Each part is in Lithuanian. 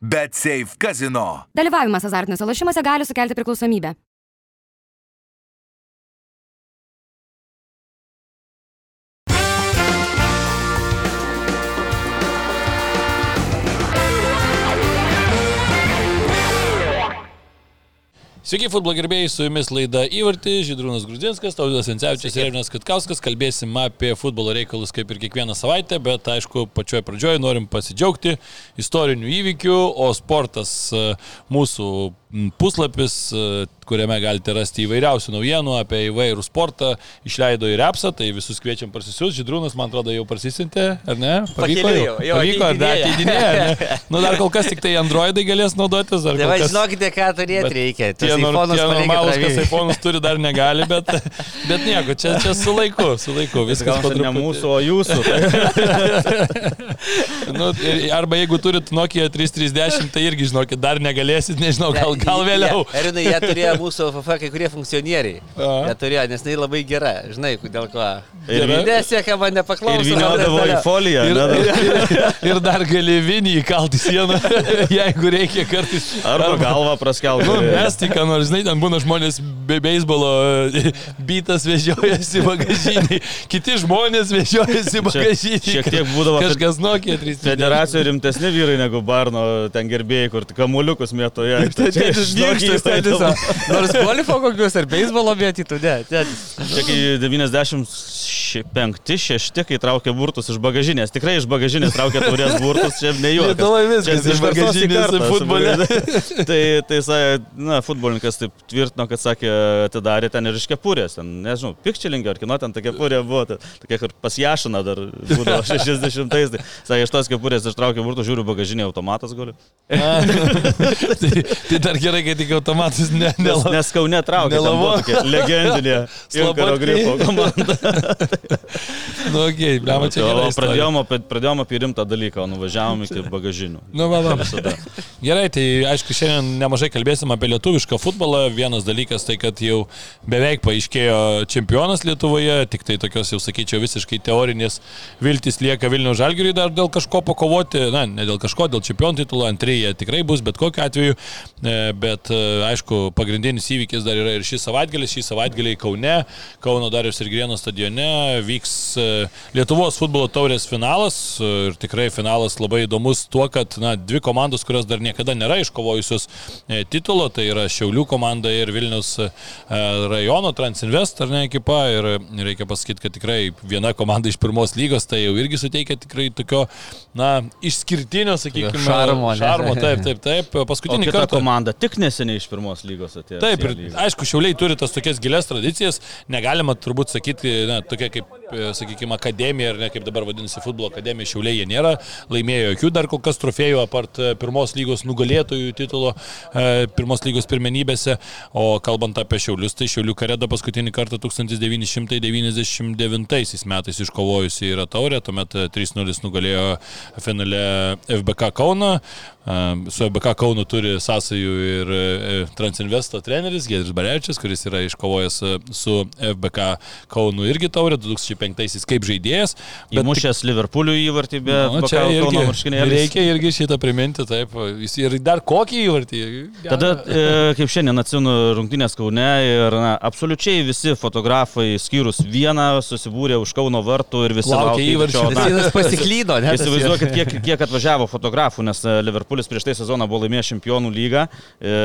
Bet Safe Casino. Dalyvavimas azartiniuose lošimuose gali sukelti priklausomybę. Sveiki, futbolo gerbėjai, su jumis laida Įvartį, Žydrūnas Grudzinskas, Taudas Encevičius ir Revinas Katkauskas. Kalbėsim apie futbolo reikalus kaip ir kiekvieną savaitę, bet aišku, pačioj pradžioje norim pasidžiaugti istorinių įvykių, o sportas e, mūsų puslapis, e, kuriame galite rasti įvairiausių naujienų apie įvairų sportą, išleido ir apsa, tai visus kviečiam parsisiųsti. Žydrūnas, man atrodo, jau parsisintė, ar ne? Pavyko, jau, jau pavyko, ar dar ateidinėja. Nu, dar kol kas tik tai Androidai galės naudotis. Tai va, žinokite, ką turėti reikia. Tie, nor, tie normalus, kas iPhone'us turi, dar negali, bet, bet nieko, čia, čia su laiku, su laiku. Viskas po ne mūsų, o jūsų. nu, arba jeigu turit Nokia 3310, tai irgi, žinokit, dar negalėsit, nežinau, gal, gal vėliau. Erinai, jie turėjo mūsų FF kai kurie funkcionieriai. Jie turėjo, nes tai labai gera, žinai, dėl ko. Ir nesiekia man nepaklausyti. Ir vyniodavo į foliją. Ir, ir, ir, ir dar gali vinį įkalti sieną, jeigu reikia kartais. Arba, arba galvą praskelti. Nu, mes tik, nors, žinai, ten būna žmonės be beisbolo bytas vežiojasi bagažinį, kiti žmonės vežiojasi bagažinį. Šiek tiek būdavo. Kažkas Nokia 3. Federacijoje rimtesni vyrai negu Barno ten gerbėjai, kur kamuoliukus mėtoje. Tai čia žinokit, tai tiesiog. Nors golfo kokius ar beisbolo mėtytų, ne. Čia kai 95-6, kai traukė burtus iš bagažinės. Tikrai iš bagažinės traukė taurės burtus, čia ne juokas. Lietuvai viskas iš bagažinės futbole. tai, tai, na, futbolininkas taip tvirtino, kad sakė, atidarė ten ir iš kepurės. Ten, nežinau, pikčelingio ar kino ten ta kepurė buvo. Ta, tokia, kur pas Jašiną dar būdavo 60-ais. Tai sakė, iš tos kepurės ištraukė burtus, žiūriu bagažinė automatas galiu. tai, tai dar gerai, kad tik automatas ne, ne, nes, nes Kaune traukė. Legendinė. Inkaro gripo komanda. nu, okay, blema, čia gerai. Pradėjome apie, pradėjom apie rimtą dalyką, nuvažiavom iki bagažinių. Nu, va, va. Gerai, tai aišku, šiandien nemažai kalbėsim apie lietuvišką futbolą. Vienas dalykas tai, kad jau beveik paaiškėjo čempionas Lietuvoje, tik tai tokios jau sakyčiau visiškai teorinės viltis lieka Vilnių Žalgiriui dar dėl kažko pakovoti, na, ne dėl kažko, dėl čempionų titulo, antrieji tikrai bus, bet kokiu atveju. E, bet aišku, pagrindinis įvykis dar yra ir šį savaitgalį, šį savaitgalį Kaune, Kauno Darius ir Grieno stadione vyks e, Lietuvos futbolo taurės finalas. Ir tikrai finalas labai įdomus tuo, kad na, dvi komandos, kurios dar niekada nėra iškovojusios e, titulo, tai yra Šiaulių komanda ir Vilnius e, rajono Transinvest ar ne ekipa. Ir reikia pasakyti, kad tikrai viena komanda iš pirmos lygos tai jau irgi suteikia tikrai tokio, na, išskirtinio, sakykime, šarmo. Šarmo, taip, taip, taip. Paskutinį kartą komanda tik neseniai iš pirmos lygos atėjo. Taip, ir aišku, Šiauliai turi tas tokias gilias tradicijas, negalima turbūt sakyti, na, tokia kaip, sakykime, akademija, ar ne kaip dabar vadinasi futbolo akademija, Šiauliai jie nėra, laimėjo jokių dar kol kas trofėjų, apart e, pirmos lygos nugalėtojų titulo e, pirmos lygos pirmenybėse, o kalbant apie Šiaulius, tai Šiaulių kareda paskutinį kartą 1999 metais iškovojusi yra taurė, tuomet 3-0 nugalėjo finale FBK Kauną, su FBK Kaunu turi sąsajų ir Transinvesto treneris Gedris Barevičius, kuris yra iškovojęs su FBK Kaunu irgi taurė 2005-aisiais kaip žaidėjas. Bet Įmušęs tik... Liverpoolių įvartį, bet nu, čia irgi, reikia irgi šitą priminti, taip. Ir dar kokį įvartį. Gerą. Tada, e, kaip šiandien atsinu rungtynės Kaune ir na, absoliučiai visi fotografai, skyrus vieną, susibūrė už Kauno vartų ir visi laukia įvarčio. Jis pasiklydo, ne? Įsivaizduokit, kiek, kiek atvažiavo fotografų, nes Liverpoolis prieš tai sezoną buvo laimėjęs čempionų lygą e,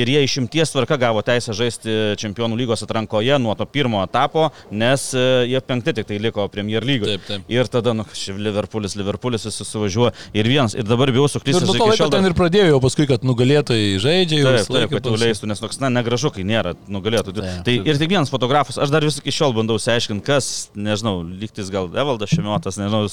ir jie išimties tvarka gavo teisę žaisti čempionų lygos atrankoje nuo to pirmo etapo, nes e, jie penkti tik tai liko Premier lygoje. Ir tada, nu, Liverpoolis, Liverpoolis visi suvažiuoja ir vienas, ir dabar bijau suklysti. Ir nuo to laiko ten ir pradėjau, paskui, kad nugalėtojai žaidžia. Taip, taip, kad jau leistų, nes toks, na, negražu, kai nėra nugalėtų. Taip, tai ir tik vienas fotografas, aš dar vis iki šiol bandau išsiaiškinti, kas, nežinau, lygtis gal Evaldas Šimiotas, nežinau,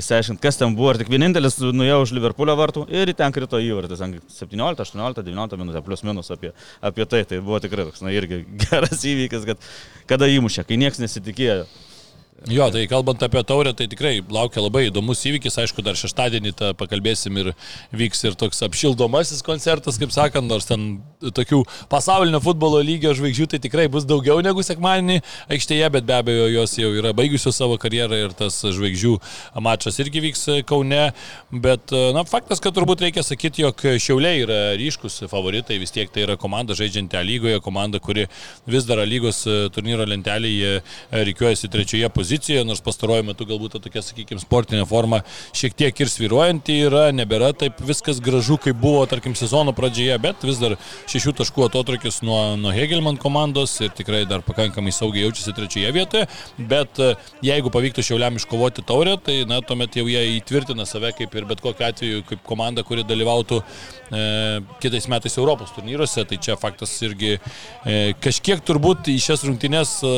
išsiaiškinti, kas ten buvo, ir tik vienintelis nuėjau už Liverpoolio vartų ir ten krito įvartis, 17, 18, 19 minutę, plus minus apie, apie tai, tai buvo tikrai toks, na, irgi geras įvykis, kad kada įmušė, kai niekas nesitikėjo. Jo, tai kalbant apie taurę, tai tikrai laukia labai įdomus įvykis, aišku, dar šeštadienį pakalbėsim ir vyks ir toks apšildomasis koncertas, kaip sakant, nors ten tokių pasaulinio futbolo lygio žvaigždžių tai tikrai bus daugiau negu sekmadienį aikštėje, bet be abejo jos jau yra baigusios savo karjerą ir tas žvaigždžių mačas irgi vyks Kaune, bet, na, faktas, kad turbūt reikia sakyti, jog Šiauliai yra ryškus favoritai, vis tiek tai yra komanda žaidžianti lygoje, komanda, kuri vis dar lygos turnyro lentelėje reikiuojasi trečioje pozicijoje, nors pastaruoju metu galbūt tokia, sakykime, sportinė forma šiek tiek ir sviruojanti yra, nebėra taip viskas gražu, kaip buvo, tarkim, sezono pradžioje, bet vis dar šešių taškų atotrukis nuo, nuo Hegelman komandos ir tikrai dar pakankamai saugiai jaučiasi trečioje vietoje, bet e, jeigu pavyktų Šiauliam iškovoti taurę, tai na, tuomet jau jie įtvirtina save kaip ir bet kokiu atveju kaip komanda, kuri dalyvautų e, kitais metais Europos turnyruose, tai čia faktas irgi e, kažkiek turbūt į šias rungtynes e,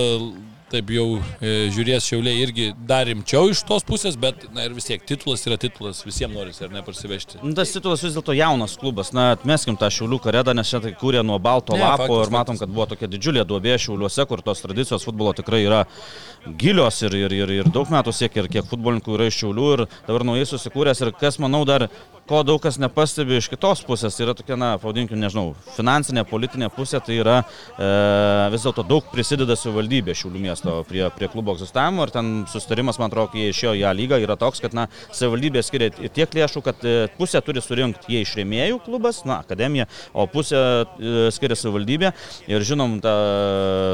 taip jau e, žiūrės šiauliai irgi dar rimčiau iš tos pusės, bet na, ir vis tiek titulas yra titulas, visiems norisi ar ne parsivežti. Nu, tas titulas vis dėlto jaunas klubas, na, atmeskim tą šiaulių karedą, nes čia tai kūrė nuo balto ne, lapo faktas, ir matom, kad buvo tokia didžiulė duobė šiauliuose, kur tos tradicijos futbolo tikrai yra gilios ir, ir, ir, ir daug metų siekia ir kiek futbolininkų yra iš šiaulių ir dabar naujai susikūręs. Ir kas manau dar ko daug kas nepastebi iš kitos pusės, tai yra tokia, na, pavadinkime, nežinau, finansinė, politinė pusė, tai yra e, vis dėlto daug prisideda savivaldybė Šiaulių miesto prie, prie klubo egzistavimo ir ten sustarimas, man atrodo, kai jie išėjo į ją lygą, yra toks, kad, na, savivaldybė skiria tiek lėšų, kad e, pusę turi surinkti jie iš rėmėjų klubas, na, akademija, o pusę e, skiria savivaldybė. Ir žinom, ta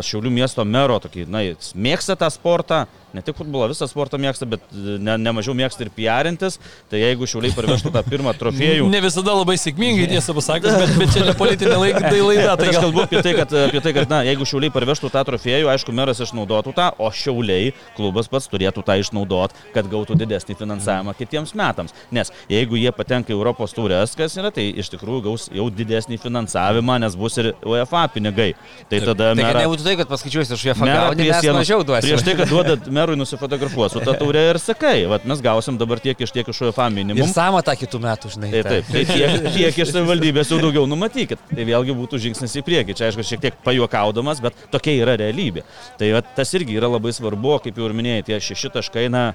Šiaulių miesto mero, tokį, na, mėgsta tą sportą, ne tik futbolą, visą sportą mėgsta, bet ne, ne mažiau mėgsta ir piarintis. Tai jeigu šiuliai parvežtų tą pirmą trofėjų. Ne visada labai sėkmingai, tiesą pasakius, bet, bet čia ne politinė laida. Tai laida tai aš kalbu apie tai, kad, apie tai, kad na, jeigu šiuliai parvežtų tą trofėjų, aišku, meras išnaudotų tą, o šiuliai klubas pats turėtų tą išnaudoti, kad gautų didesnį finansavimą kitiems metams. Nes jeigu jie patenka į Europos turės, kas yra, tai iš tikrųjų gaus jau didesnį finansavimą, nes bus ir UEFA pinigai. Tai tada... Tai mera... nebūtų tai, kad paskaičiuosi iš UEFA mes mažiau duosime. Prieš tai, kad duodat merui nusifotografuos su ta taurė ir sakai, vat, mes gausim dabar tiek iš tiek iš UEFA minimum. Ir samą tą kitų metų, žinai. Taip, taip, tai tiek, tiek iš savivaldybės jau daugiau numatykit. Tai vėlgi būtų žingsnis į priekį. Čia aišku, šiek tiek pajuokaudamas, bet tokia yra realybė. Tai vat, tas irgi yra labai svarbu, kaip jau ir minėjai, tie šeši taškai, na,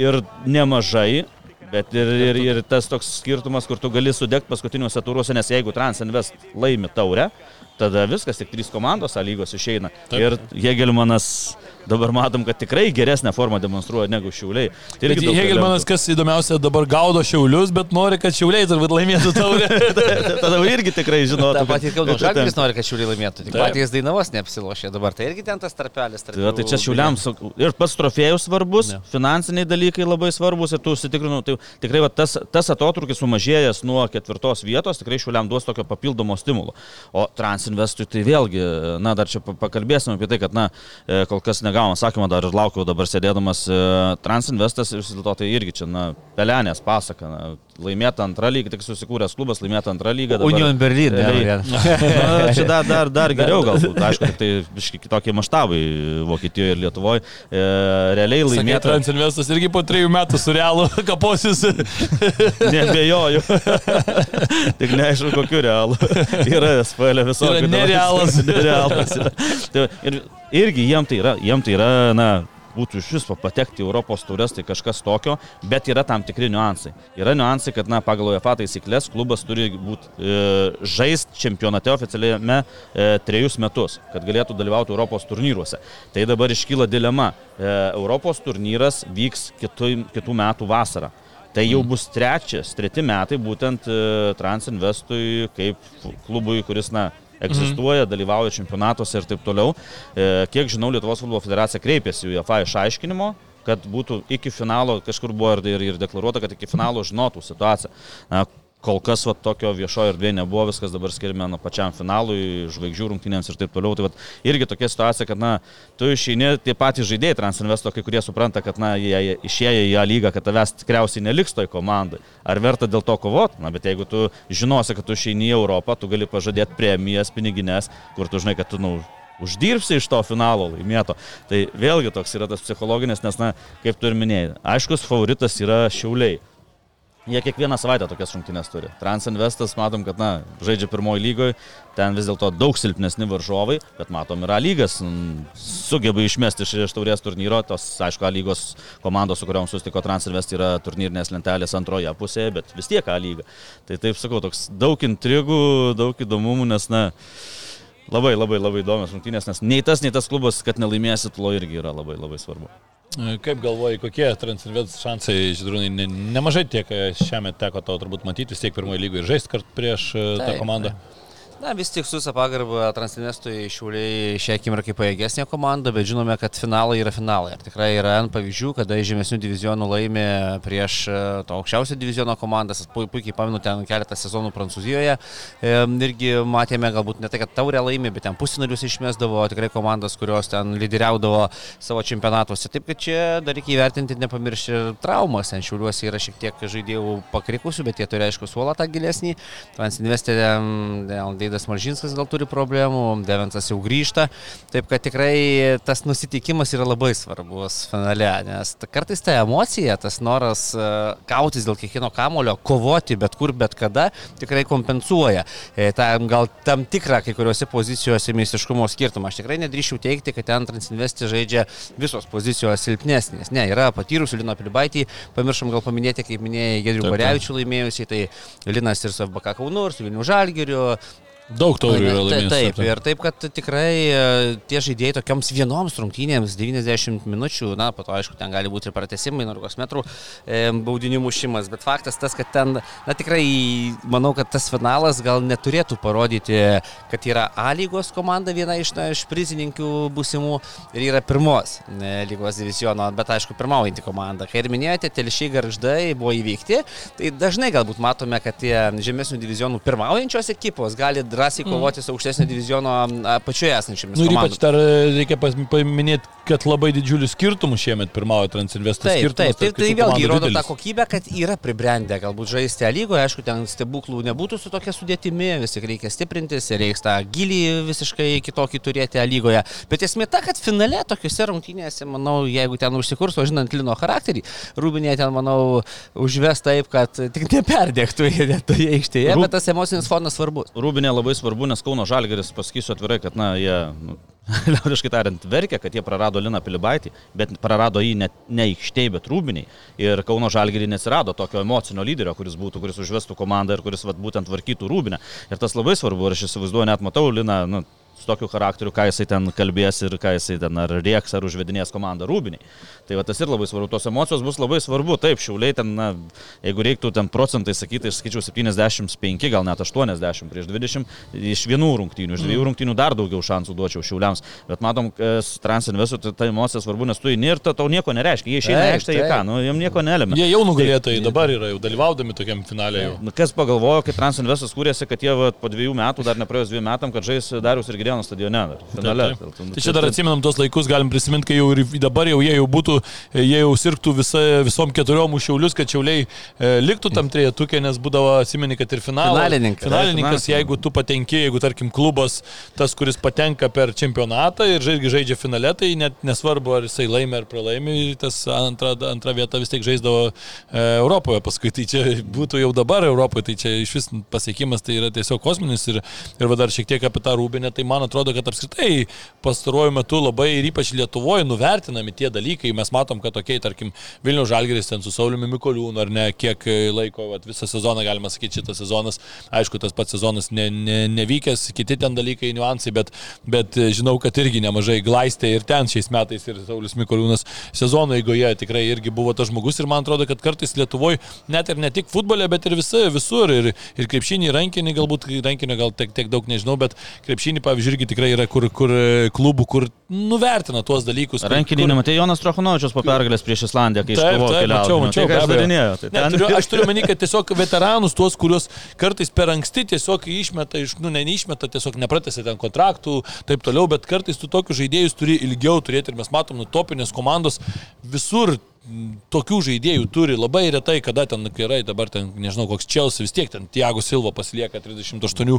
ir nemažai, Bet ir, ir, ir tas toks skirtumas, kur tu gali sudegti paskutiniuose turuose, nes jeigu Transinvest laimi taurę, tada viskas, tik trys komandos A lygos išeina. Taip. Ir Hegelmanas dabar matom, kad tikrai geresnę formą demonstruoja negu Šiauliai. Tai bet Hegelmanas, kas įdomiausia, dabar gaudo Šiaulius, bet nori, kad Šiauliai turbūt laimėtų taurę. tada irgi tikrai žinotų. Ta pati Kauno Žalgiris nori, kad Šiauliai laimėtų. Tik patys Dainavos neapsilošė dabar. Tai irgi ten tas tarpelis. Tarp tai, tai čia Šiauliams ir pats trofėjus svarbus, ne. finansiniai dalykai labai svarbus ir tu užsitikrinau. Tai tikrai va, tas, tas atotrukis sumažėjęs nuo ketvirtos vietos tikrai Šiauliam duos tokio papildomo stimulo. O Transinvestui tai vėlgi, na dar čia pakalbėsim apie tai, kad na e, kol kas negavom atsakymą, dar ir laukiau dabar sėdėdamas e, Transinvestas vis dėlto tai irgi čia na pelenės pasaka. Na, laimėta antrą lygą, tik susikūręs klubas, laimėta antrą lygą. Dabar, Union Berlin. Realiai, na, čia dar, dar, dar geriau galbūt, aišku, tai biški kitokie maštabai Vokietijoje ir Lietuvoje. E, realiai laimėta. Transinvestas irgi po trejų metų su realu kaposis. Nebejoju. tik neaišku, kokiu realu. Yra SPL visokių. Yra nerealas. nerealas. Tai ir, irgi jiem tai yra, jiem tai yra, na, būtų iš viso patekti Europos turės, tai kažkas tokio, bet yra tam tikri niuansai. Yra niuansai, kad na, pagal UEFA taisyklės klubas turi būti e, žaist čempionate oficialiame e, trejus metus, kad galėtų dalyvauti Europos turnyruose. Tai dabar iškyla dilema. E, Europos turnyras vyks kitų, kitų metų vasarą. Tai jau bus trečias, treti metai būtent e, Transinvestui kaip klubui, kuris, na, egzistuoja, dalyvauja čempionatuose ir taip toliau. E, kiek žinau, Lietuvos futbolo federacija kreipėsi į UEFA išaiškinimo kad būtų iki finalo, kažkur buvo ir, ir deklaruota, kad iki finalo žinotų situaciją. Na, kol kas va, tokio viešojo erdvėje nebuvo, viskas dabar skirime nuo pačiam finalui, žvaigždžių rungtynėms ir taip toliau. Tai va, irgi tokia situacija, kad na, tu išeini, tie patys žaidėjai Transinvesto, kai kurie supranta, kad na, jie išėję į ją lygą, kad tavęs tikriausiai neliks toj komandai. Ar verta dėl to kovoti? Na, bet jeigu tu žinosi, kad tu išeini į Europą, tu gali pažadėti premijas, piniginės, kur tu žinai, kad tu nu, uždirbsi iš to finalo laimėto. Tai vėlgi toks yra tas psichologinis, nes, na, kaip tu ir minėjai, aiškus favoritas yra šiauliai. Jie kiekvieną savaitę tokias rungtynės turi. Transinvestas, matom, kad, na, žaidžia pirmoji lygoje, ten vis dėlto daug silpnesni varžovai, bet matom, yra lygas, sugeba išmesti iš taurės turnyro, tos, aišku, lygos komandos, su kuriuom susitiko Transinvest, yra turnyrinės lentelės antroje pusėje, bet vis tiek A lyga. Tai taip sakau, toks daug intrigų, daug įdomumų, nes, na, labai labai labai įdomios rungtynės, nes nei tas, nei tas klubas, kad nelaimėsit, lo irgi yra labai labai svarbu. Kaip galvoji, kokie Transilvės šansai, žydrūnai, ne, nemažai tiek šiame teko tau turbūt matyti, vis tiek pirmoji lygoje ir žaisti kart prieš Taip, tą komandą. Ne. Na, vis tik su visą pagarbą Transnestui šiauliai šią akimirką pajėgesnė komanda, bet žinome, kad finalai yra finalai. Ir tikrai yra N pavyzdžių, kada žemesnių divizionų laimė prieš e, to aukščiausio diviziono komandas. Puikiai pamenu ten keletą sezonų Prancūzijoje. Irgi matėme, galbūt ne tai, kad taurę laimė, bet ten pusinarius išmestavo, tikrai komandas, kurios ten lyderiaudavo savo čempionatuose. Taip, kad čia dar reikia įvertinti, nepamiršti ir traumas. Ten šiauliuose yra šiek tiek žaidėjų pakrikusių, bet jie turi aišku suolą tą gilesnį. Transinvestė dėl Deividas Maržinskas gal turi problemų, Deventas jau grįžta. Taip kad tikrai tas nusiteikimas yra labai svarbus finale, nes kartais ta emocija, tas noras e, kautis dėl kiekvieno kamulio, kovoti bet kur, bet kada, tikrai kompensuoja. E, ta, gal tam tikrą kai kuriuose pozicijose meistriškumo skirtumą. Aš tikrai nedrįšiau teikti, kad ten Transinvesti žaidžia visos pozicijos silpnesnės. Ne, yra patyrusių Lino Pilibaitį, pamiršom gal paminėti, kaip minėjai, Gedrių Barevičių laimėjusiai, tai Linas ir su FBK Kaunu, ir su Vilnių Žalgiriu, Daug taurių yra laimėję. Taip, taip, ir taip, kad tikrai e, tie žaidėjai tokiams vienoms rungtynėms 90 minučių, na, po to aišku, ten gali būti ir pratesimai, nors metrų e, baudinių mušimas, bet faktas tas, kad ten, na, tikrai manau, kad tas finalas gal neturėtų parodyti, kad yra A lygos komanda viena iš, na, iš prizininkių būsimų ir yra pirmos ne, lygos divisiono, bet aišku, pirmaujanti komanda. Kai ir minėjote, telšiai garždai buvo įveikti, tai dažnai galbūt matome, kad tie žemesnių divizionų pirmaujančios ekipos gali drąsiai mm. kovoti su aukštesnio diviziono apačioje esančiamis. Nu, ir ypač dar reikia paminėti, kad labai didžiulių skirtumų šiemet pirmauja Transinvestas. Taip, taip, taip, tai vėlgi įrodo tą kokybę, kad yra pribrendę galbūt žaisti lygoje, aišku, ten stebuklų nebūtų su tokia sudėtimi, vis tik reikia stiprintis ir reikia tą gilį visiškai kitokį turėti lygoje. Bet esmė ta, kad finale tokiuose rungtynėse, manau, jeigu ten užsikurs, o žinant Lino charakterį, Rūbinė ten, manau, užves taip, kad tik neperdėktų toje aikštėje, Rūb... bet tas emocinis fonas svarbus. Rūbinė labai svarbu, nes Kauno Žalgeris, pasakysiu atvirai, kad, na, jie, nu, liaudiškai tariant, verkia, kad jie prarado Liną Pilibaitį, bet prarado jį ne, ne aikštėje, bet rūbiniai. Ir Kauno Žalgerį nesirado tokio emocinio lyderio, kuris būtų, kuris užvestų komandą ir kuris vat, būtent tvarkytų rūbinę. Ir tas labai svarbu, ir aš įsivaizduoju, net matau Liną, nu, su tokiu charakteriu, ką jisai ten kalbės ir ką jisai ten ar rieks, ar užvedinės komandą rūbiniai. Tai va tas ir labai svarbu, tos emocijos bus labai svarbu. Taip, šiauliai ten, na, jeigu reiktų ten procentai sakyti, aš skaičiau 75, gal net 80 prieš 20, iš vienų rungtynių, iš dviejų mm. rungtynių dar daugiau šansų duočiau šiauliams. Bet matom, Transinvestu tai ta emocija svarbu, nes tu į nirtą tau nieko nereiškia. Jie išeina aikštę, jie ką, nu, jiem nieko nelėmė. Jie jau nugalėtojai dabar yra, jau dalyvaudami tokiam finalė. Jau. Nu, kas pagalvojo, kai Transinvestas kūrėsi, kad jie va, po dviejų metų, dar nepraėjus dviejų metam, kad žais Darius ir Girėnas stadione. Finale. Taip, taip. Tai čia dar atsimenam tos laikus, galim prisiminti, kai jau ir dabar jau jie jau būtų, jie jau sirgtų visa, visom keturiom šiaulius, kad šiauliai e, liktų tam trejetukė, nes būdavo, atsimeni, kad ir finalo, finalininkas. Finalininkas, jeigu tu patenki, jeigu tarkim klubas, tas, kuris patenka per čempionatą ir žaidžia, žaidžia finale, tai net nesvarbu, ar jisai laimė ar pralaimė, tas antra, antra vieta vis tiek žaisdavo e, Europoje paskui. Tai čia būtų jau dabar Europoje, tai čia iš vis pasiekimas tai yra tiesiog kosminis ir, ir va dar šiek tiek apie tą rūbinę, tai man atrodo, kad apskritai pastaruoju metu labai ir ypač Lietuvoje nuvertinami tie dalykai. Mes matom, kad tokiai, tarkim, Vilnių Žalgeris ten su Sauliumi Mikoliūnu ar ne, kiek laiko, vat, visą sezoną galima sakyti, šitas sezonas, aišku, tas pats sezonas ne, ne, nevykęs, kiti ten dalykai, niuansai, bet, bet žinau, kad irgi nemažai glaistė ir ten šiais metais ir Saulis Mikoliūnas sezono eigoje tikrai irgi buvo tas žmogus ir man atrodo, kad kartais Lietuvoje net ir ne tik futbole, bet ir visa, visur ir, ir krepšinį, rankinį, galbūt rankinio gal tiek, tiek daug nežinau, bet krepšinį, pavyzdžiui, irgi tikrai yra kur, kur klubų, kur nuvertina tuos dalykus. Rankinį, kur... matai, Jonas Trochanovičius po pergalės prieš Islandiją, kai iškovojo keliauti. Mačiau, mačiau, tai, darinėjo, tai ne, turiu, aš turiu meni, kad tiesiog veteranus, tuos, kuriuos kartais per anksti tiesiog išmeta, iš, nu, ne neišmeta, tiesiog nepratęsia ten kontraktų, taip toliau, bet kartais tu tokius žaidėjus turi ilgiau turėti ir mes matom, nu, topinės komandos visur tokių žaidėjų turi labai retai, kada ten gerai, dabar ten, nežinau, koks Čelsi, vis tiek ten Tiago Silva pasilieka 38.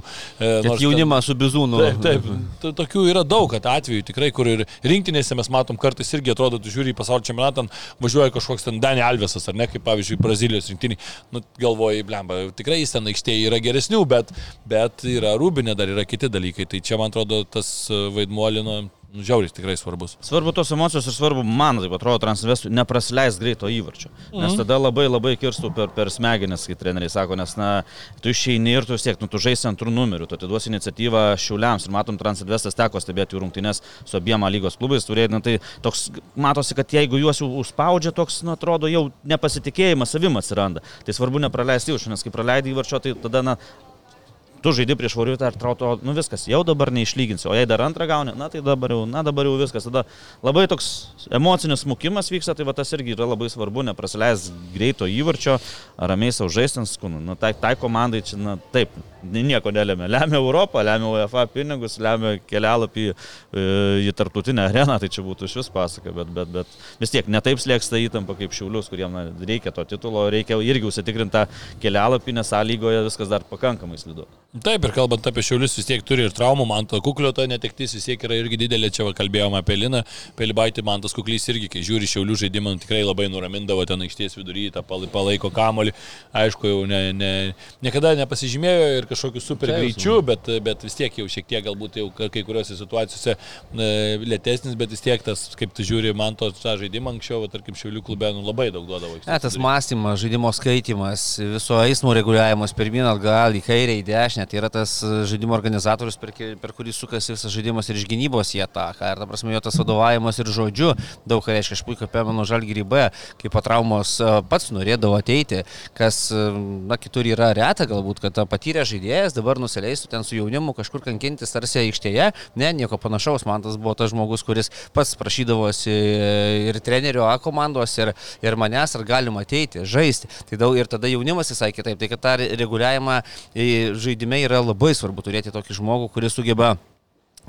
E, nors jaunimą ten, su bizūnu. Taip, taip, tokių yra daug, kad atveju tikrai, kur ir rinktinėse mes matom kartais irgi atrodo, tu žiūri į pasaulio čempionatą, važiuoja kažkoks ten Dani Alvesas, ar ne, kaip pavyzdžiui, Brazilijos rinktinį, nu, galvoji, blemba, tikrai jis ten aikštėje yra geresnių, bet, bet yra Rūbinė, dar yra kiti dalykai, tai čia man atrodo tas vaidmuolino nu, žiauris tikrai svarbus. Svarbu tos emocijos ir svarbu, man taip atrodo, transvestų neprasileis greito įvarčio. Nes mhm. tada labai labai kirstų per, per smegenis, kai treneriai sako, nes na, tu išeini ir tu siek, nu, tu žaisi antrų numerių, tu atiduosi iniciatyvą šiuliams ir matom, transvestas teko stebėti rungtynės su abiem lygos klubais, turėjai, na, tai toks, matosi, kad jeigu juos jau užspaudžia, toks, na, atrodo, jau nepasitikėjimas savim atsiranda. Tai svarbu nepraleisti įvarčio, nes kai praleidai įvarčio, tai tada, na, tu žaidži prieš Voriutą ir trauto, nu viskas, jau dabar neišlyginsi, o jei dar antrą gauni, na tai dabar jau, na dabar jau viskas, tada labai toks emocinis smukimas vyksta, tai va tas irgi yra labai svarbu, neprasileis greito įvarčio, ramiai savo žaistins, nu, tai, tai komandai čia, na taip, nieko nelėmė. Lemia Europą, lemia UEFA pinigus, lemia kelialapį e, į tarptautinę areną, tai čia būtų iš vis pasaka, bet, bet, bet vis tiek netaip slėgsta įtampa kaip Šiaulius, kuriem na, reikia to titulo, reikia irgi užsitikrinti tą kelialapį, nes sąlygoje viskas dar pakankamai slidu. Taip, ir kalbant apie Šiaulius, vis tiek turi ir traumų, man to kuklio ta netektis vis tiek yra irgi didelė, čia kalbėjome apie Liną, Pelibaitį, man tas kuklys irgi, kai žiūri Šiaulių žaidimą, tikrai labai nuramindavo ten aikštės vidury, tą palaiko kamolį, aišku, jau ne, ne, niekada nepasižymėjo ir kažkokiu super greičiu, bet, bet vis tiek jau šiek tiek galbūt jau kai kuriuose situacijose e, lėtesnis, bet vis tiek tas, kaip tu žiūri, man to tą žaidimą anksčiau, va, tarkim, Šiaulių klube nu, labai daug duodavo. Ne, tas mąstymas, žaidimo skaitimas, viso eismo reguliavimas pirmin atgal, į kairę, į dešinę, tai yra tas žaidimo organizatorius, per, per kurį sukasi visas žaidimas ir iš gynybos į ataką. Ir, ta prasme, jo tas vadovavimas ir žodžiu daug ką reiškia. Aš puikiai pamenu Žalgirį B, kai po traumos e, pats norėdavo ateiti, kas, e, na, kitur yra reta galbūt, kad patyrė žaidėjas dabar nusileistų ten su jaunimu kažkur kankintis tarsi aikštėje. Ne, nieko panašaus. Man tas buvo tas žmogus, kuris pats prašydavosi ir trenerio A komandos, ir, ir manęs, ar galima ateiti, žaisti. Tai daug ir tada jaunimas visai kitaip. Tai kad tą reguliavimą žaidime yra labai svarbu turėti tokį žmogų, kuris sugeba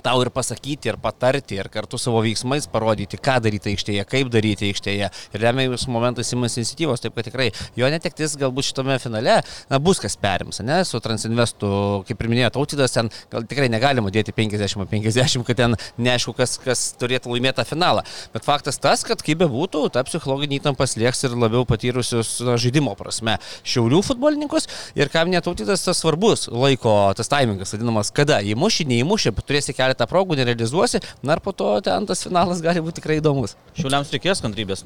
tau ir pasakyti, ir patarti, ir kartu savo veiksmais parodyti, ką daryti aikštėje, kaip daryti aikštėje. Ir remiamus momentais įmas iniciatyvos, taip kad tikrai jo netektis galbūt šitame finale na, bus kas perims, ne, su Transinvestu, kaip ir minėjo Tautidas, ten gal tikrai negalima dėti 50-50, kad ten neaišku, kas, kas turėtų laimėti tą finalą. Bet faktas tas, kad kaip bebūtų, ta psichologinė įtampa lieks ir labiau patyrusius na, žaidimo prasme šiaulių futbolininkus ir kam netautidas tas svarbus laiko, tas taimingas, vadinamas, kada įmuši, neįmuši, turėsi keletą keletą progų nerealizuosi, na ir po to ten tas finalas gali būti tikrai įdomus. Šiuliams reikės kantrybės.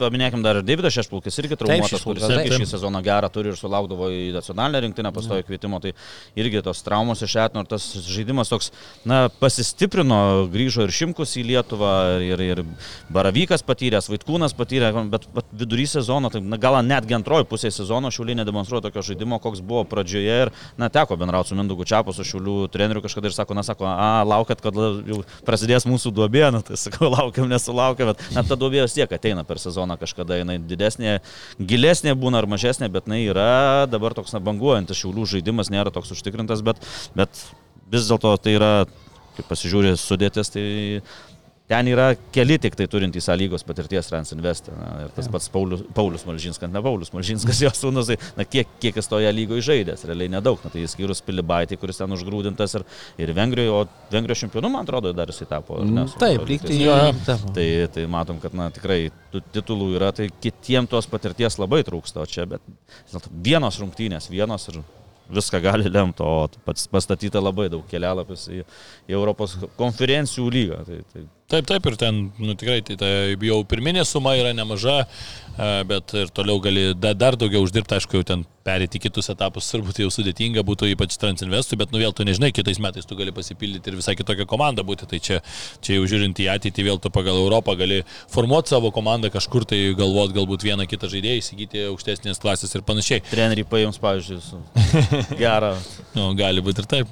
Paminėkim dar ir Davidas Šešpulkis, irgi traumuotas, kuris irgi šį sezoną gerą turi ir sulaukdavo į nacionalinę rinktinę pastojo kvietimo, tai irgi tos traumos iš etno ir tas žaidimas toks, na, pasistiprino, grįžo ir Šimkus į Lietuvą, ir, ir Baravykas patyręs, Vaitkūnas patyrė, bet, bet vidury sezono, tai na, gal netgi antroji pusė sezono Šiulinė demonstruoja tokio žaidimo, koks buvo pradžioje ir, na, teko bendrauti su Mindugu Čiapu, su Šiulių treneriu kažkada ir sako, na, sako, a, laukat, kad jau prasidės mūsų duobė, na, tai sakau, laukiam, nesulaukiam, bet na, ta duobė vis tiek ateina per sezoną kažkada, jinai didesnė, gilesnė būna ar mažesnė, bet jinai yra dabar toks na, banguojantis šiaulių žaidimas, nėra toks užtikrintas, bet, bet vis dėlto tai yra, kaip pasižiūrė sudėtis, tai Ten yra keli tik tai turintys lygos patirties Transinvest. Ir tas pats Paulius, Paulius Malžinskas, ne Paulius Malžinskas, jos sūnus, tai, na, kiek, kiek jis toje lygoje žaidęs, realiai nedaug. Na, tai jis skyrus Pilibaitį, kuris ten užgrūdintas ir, ir Vengrijoje, o Vengrijos čempionu, man atrodo, dar jisai tapo. Ne, mm, Taip, lygtai jo. Tai, tai matom, kad na, tikrai tų titulų yra, tai kitiems tos patirties labai trūksta, o čia, bet vienos rungtynės, vienos ir viską gali lemti, o pats pastatyta labai daug kelialapius į, į Europos konferencijų lygą. Tai, tai Taip, taip, ir ten nu, tikrai tai, tai jau pirminė suma yra nemaža, e, bet ir toliau gali da, dar daugiau uždirbti, aišku, jau ten perėti kitus etapus turbūt jau sudėtinga būtų, ypač Transinvestui, bet nu vėl tu nežinai, kitais metais tu gali pasipildyti ir visai kitokią komandą būti, tai čia, čia jau žiūrint į ateitį, vėl tu pagal Europą gali formuoti savo komandą kažkur, tai galvot galbūt vieną kitą žaidėją, įsigyti aukštesnės klasės ir panašiai. Treneriai paims, pavyzdžiui, gerą Nu, gali būti ir taip.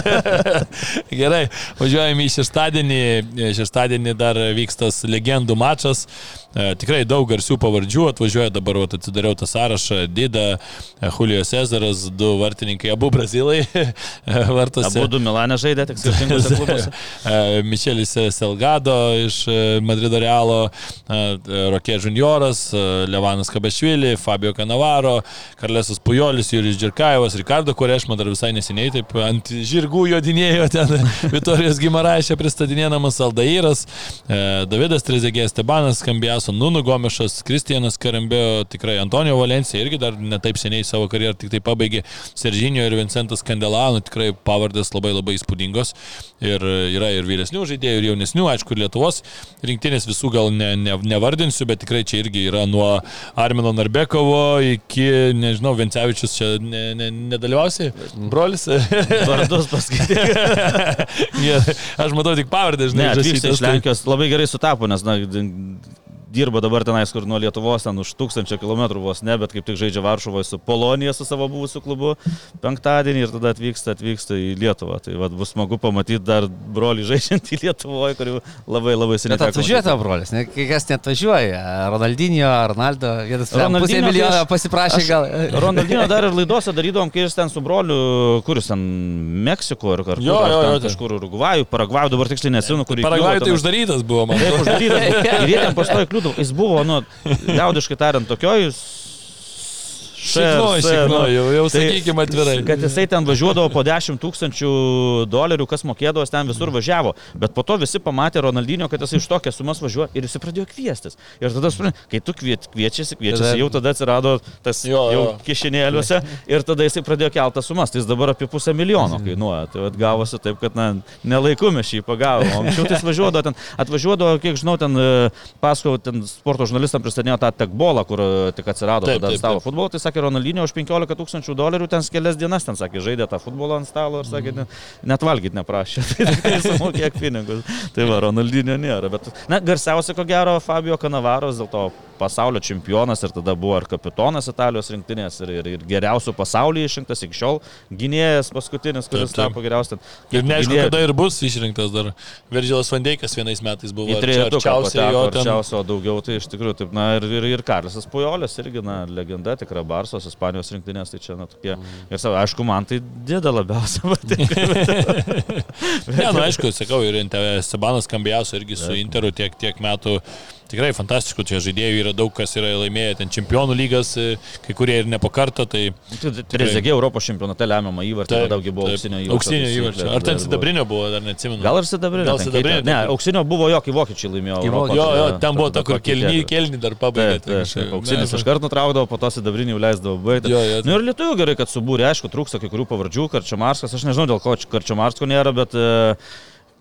Gerai, važiuojame į šeštadienį. Šeštadienį dar vyks tas legendų mačas. E, tikrai daug garsių pavardžių atvažiuoja, dabar vat, atsidariau tą sąrašą. Dida, e, Julio Cezaras, du vartininkai, abu brazilai vartose. Abu du Milanė žaidė, tik skirtingose klubuose. E, Mišelis Selgado iš e, Madrido Realo, e, Rokė Junioras, e, Levanas Kabešvili, Fabio Kanavaro, Karlesas Pujolis, Jurijus Džirkajevas, Ricardo Korešma dar visai neseniai taip ant žirgų jodinėjo ten Vitorijos Gimaraišė pristatinėdamas Aldairas, e, Davidas Trezegės, Stebanas Kambiaso, Nunu Gomešas, Kristijanas Karambėjo, tikrai Antonijo Valencija irgi dar netaip seniai savo karjerą tik tai pabaigė, Seržinio ir Vincentas Kandelano, tikrai pavardės labai labai įspūdingos ir yra ir vyresnių žaidėjų, ir jaunesnių, aišku, ir Lietuvos rinktinės visų gal ne, ne, nevardinsiu, bet tikrai čia irgi yra nuo Armino Narbekovo iki, nežinau, Vencevičius čia ne, ne, nedalyvausi, brolis. Vardus paskaityti. ja, aš matau tik pavardę, žinai, Ne, iš Lenkijos labai gerai sutapo, nes na, dirba dabar tenais, kur nuo Lietuvos, ten už tūkstančio kilometrų vos ne, bet kaip tik žaidžia Varšuvoje su Polonija, su savo buvusiu klubu penktadienį ir tada atvyksta, atvyksta į Lietuvą. Tai vat, bus smagu pamatyti dar brolį žaidžiantį Lietuvoje, kurių labai labai seniai. Bet atvažiuoja tavo brolis, ne, kai kas net atvažiuoja. Ronaldinho, Ronaldo, vienas pusė tai milijono aš- pasiprašė gal. Ronaldinho dar ir laidose darydavom, kai jis ten su broliu, kuris ten Meksiko ar, ar, Jo, jo, jo, tai- kažkur Urugvajų, Paragvajų, dabar tiksliai nesimenu, kur Paragvajui tai įkliuvo uždarytas buvo, man. Taip, uždarytas. Ir jie ten pastoja kliūdavo. Jis buvo, nu, liaudiškai tariant, tokioj Šiknoju, šiknoju, jau, jau sakykime atvirai. Tai Kad jisai ten važiuodavo po 10 tūkstančių dolerių, kas mokėdavo, ten visur važiavo. Bet po to visi pamatė Ronaldinio, kad jisai iš tokias sumas važiuoja ir jis pradėjo kviestis. Ir tada, kai tu kviečiasi, kviečiasi, jau tada atsirado tas Jo, jau jo. kišenėliuose ir tada jisai pradėjo keltą sumas. Tai jis dabar apie pusę milijono kainuoja. Tai gavosi taip, kad, na, nelaiku mes šį pagavom. O Anksčiau tai jis važiuodavo ten, atvažiuodavo, kiek žinau, ten e, paskui ten sporto žurnalistam pristatinėjo tą tekbolą, kur e, tik atsirado Taip, tada taip, stalo futbolo. Tai sakė, Ronaldinio už 15 tūkstančių dolerių ten kelias dienas, ten sakė, žaidė tą futbolą ant stalo ir sakė, ne, net valgyti neprašė. Tai tikrai sumokėk pinigus. Tai va, Ronaldinio nėra. Bet, na, garsiausia, ko gero, Fabio Kanavaros, dėl to pasaulio čempionas ir tada buvo ir kapitonas Italijos rinktinės ir, ir, ir geriausių pasaulyje išrinktas iki šiol gynėjas paskutinis, kuris Taip, taip. tapo geriausias. Ir neaišku, Gynėjas- kada ir bus išrinktas dar. Virgilas Vandeikas vienais metais buvo Į arčiausiai jo ten. arčiausio, daugiau tai iš tikrųjų taip, na ir, ir, ir Karlisas Pujolis irgi, na, legenda, tikra Barsos, Ispanijos rinktinės, tai čia, na, tokie. Ir savo, aišku, man tai dėda labiausiai patinka. Ne, nu aišku, sakau, ir Sebanas Kambijaso irgi su Interu tiek, tiek metų. Tikrai fantastiškų čia žaidėjų yra daug, kas yra laimėję ten čempionų lygas, e, kai kurie ir ne po kartą. Tai Trezegė Europos čempionate lemiamą įvartį, Taip, daugiau buvo auksinio įvarčio. Auksinio taisyklė, įvarčio. Ar ten sidabrinio buvo, dar neatsimenu. Gal ir sidabrinio. Gal sidabrinio. Ne, auksinio buvo jo, kai vokiečiai laimėjo. Kai Europos, Jo, jo, tada- ten buvo ta, kur kelnį, kelnį dar pabaigė. Tai. Auksinis iškart nutraukdavo, po to sidabrinį jau leisdavo baigti. Nu ir lietuvių gerai, kad subūrė, aišku, trūksta kai kurių pavardžių, Karčiamarskas, aš nežinau, dėl ko Karčiamarsko nėra, bet e,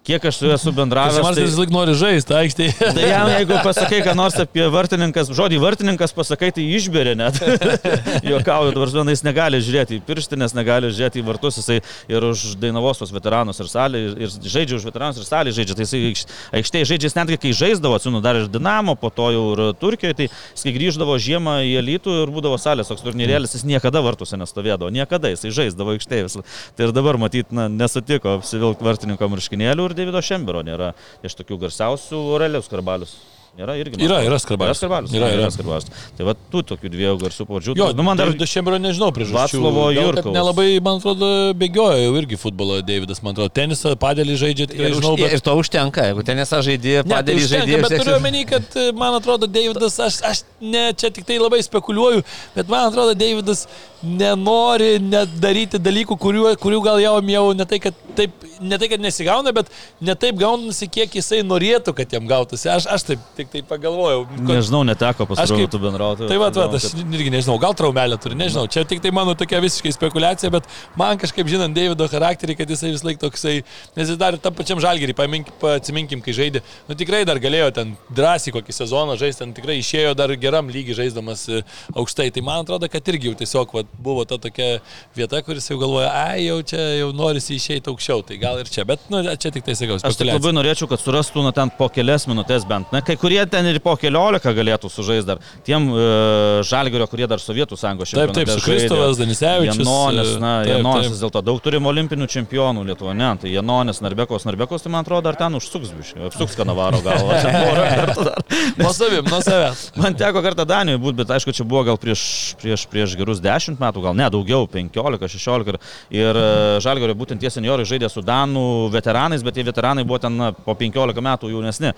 kiek aš su juo esu bendravęs. Kas tai- vis laik nori žaisti, aikštėje. Tai jam, jeigu pasakai, ką nors apie vartininkas, žodį vartininkas pasakai, tai išberia net. Juokauju, dabar jis negali žiūrėti į pirštinės, negali žiūrėti į vartus, jisai ir už Dainavos tos veteranus ir salį, ir, ir žaidžia už veteranus ir salį žaidžia. Tai jisai aikš- aikštėje žaidžia, jis netgi kai žaisdavo, atsinu dar ir Dinamo, po to jau ir Turkijoje, tai jis kai grįždavo žiemą į elitų ir būdavo salės toks turnyrėlis, jis niekada vartuose nestovėdavo, niekada jisai žaisdavo aikštėje. Tai ir dabar matyt, na, nesutiko apsivilk vartininko marškinėlių ir Davido Šembero nėra iš tokių garsiausių Aurelijos Karbalius. Yra irgi. man Yra, yra Skarbalius. Yra skarbalius. Yra, yra. skarbalius. Tai va, tų tokių dviejų garsių pavardžių. Jo, nu, man dar Davido Šembro nežinau priežasčių. Vaclovo Jurkaus. Nelabai, man atrodo, bėgiojo jau irgi futbolą Davidas, man atrodo. Tenisą, padėlį žaidžia, tikrai žinau, už, bet... ir to užtenka, jeigu ten esą žaidėjai, Ne, tai padėlį užtenka, žaidėjai. Bet turiu omeny, kad e, man atrodo, Davidas, aš, aš ne, čia tik tai labai spekuliuoju, bet man atrodo, Davidas nenori nedaryti dalykų, kurių, kurių gal jau, jau ne, tai, kad taip, ne tai, kad nesigauna, bet ne taip gaunasi, kiek jisai norėtų, kad jam gautųsi. Aš, aš taip tik tai pagalvojau. kad- nežinau, neteko pasirūpinti bendrauti. Tai va, va, aš irgi nežinau, gal traumelę turi, nežinau. Čia tik tai mano tokia visiškai spekulacija, bet man kažkaip žinant Davido charakterį, kad jisai vis laik toksai, nes jis dar tam pačiam žalgerį, atsiminkim, kai žaidė, nu tikrai dar galėjo ten drąsiai kokį sezoną žaisti, ten tikrai išėjo dar geram lygiai žaisdamas e, aukštai. Tai man atrodo, kad irgi jau tiesiog va, buvo ta tokia vieta, kuris jau galvoja, ai, jau čia jau norisi išeiti aukščiau, tai gal ir čia, bet nu, čia tik tai sakau, Aš tik labai norėčiau, kad surastų nu, ten po kelias minutės bent. Na, kai kurie ten ir po keliolika galėtų sužaisti dar. Tiem uh, žalgerio, kurie dar Sovietų sąjungos Taip, taip, su Kristovas Danisevičius. Janonis, na, taip, Janonis vis dėlto daug turim olimpinių čempionų Lietuvoje, ne, tai Janonis, Narbekos, Narbekos, tai man atrodo, dar ten užsuks biškai, apsuks kanavaro galvą. Nuo savim, nuo savęs. Man teko kartą Danijoje būti, bet aišku, čia buvo gal prieš, prieš, prieš gerus 10 metų, gal ne daugiau, 15, 16. Ir, ir Žalgorio būtent tie seniorai žaidė su Danų veteranais, bet tie veteranai buvo ten na, po 15 metų jaunesni.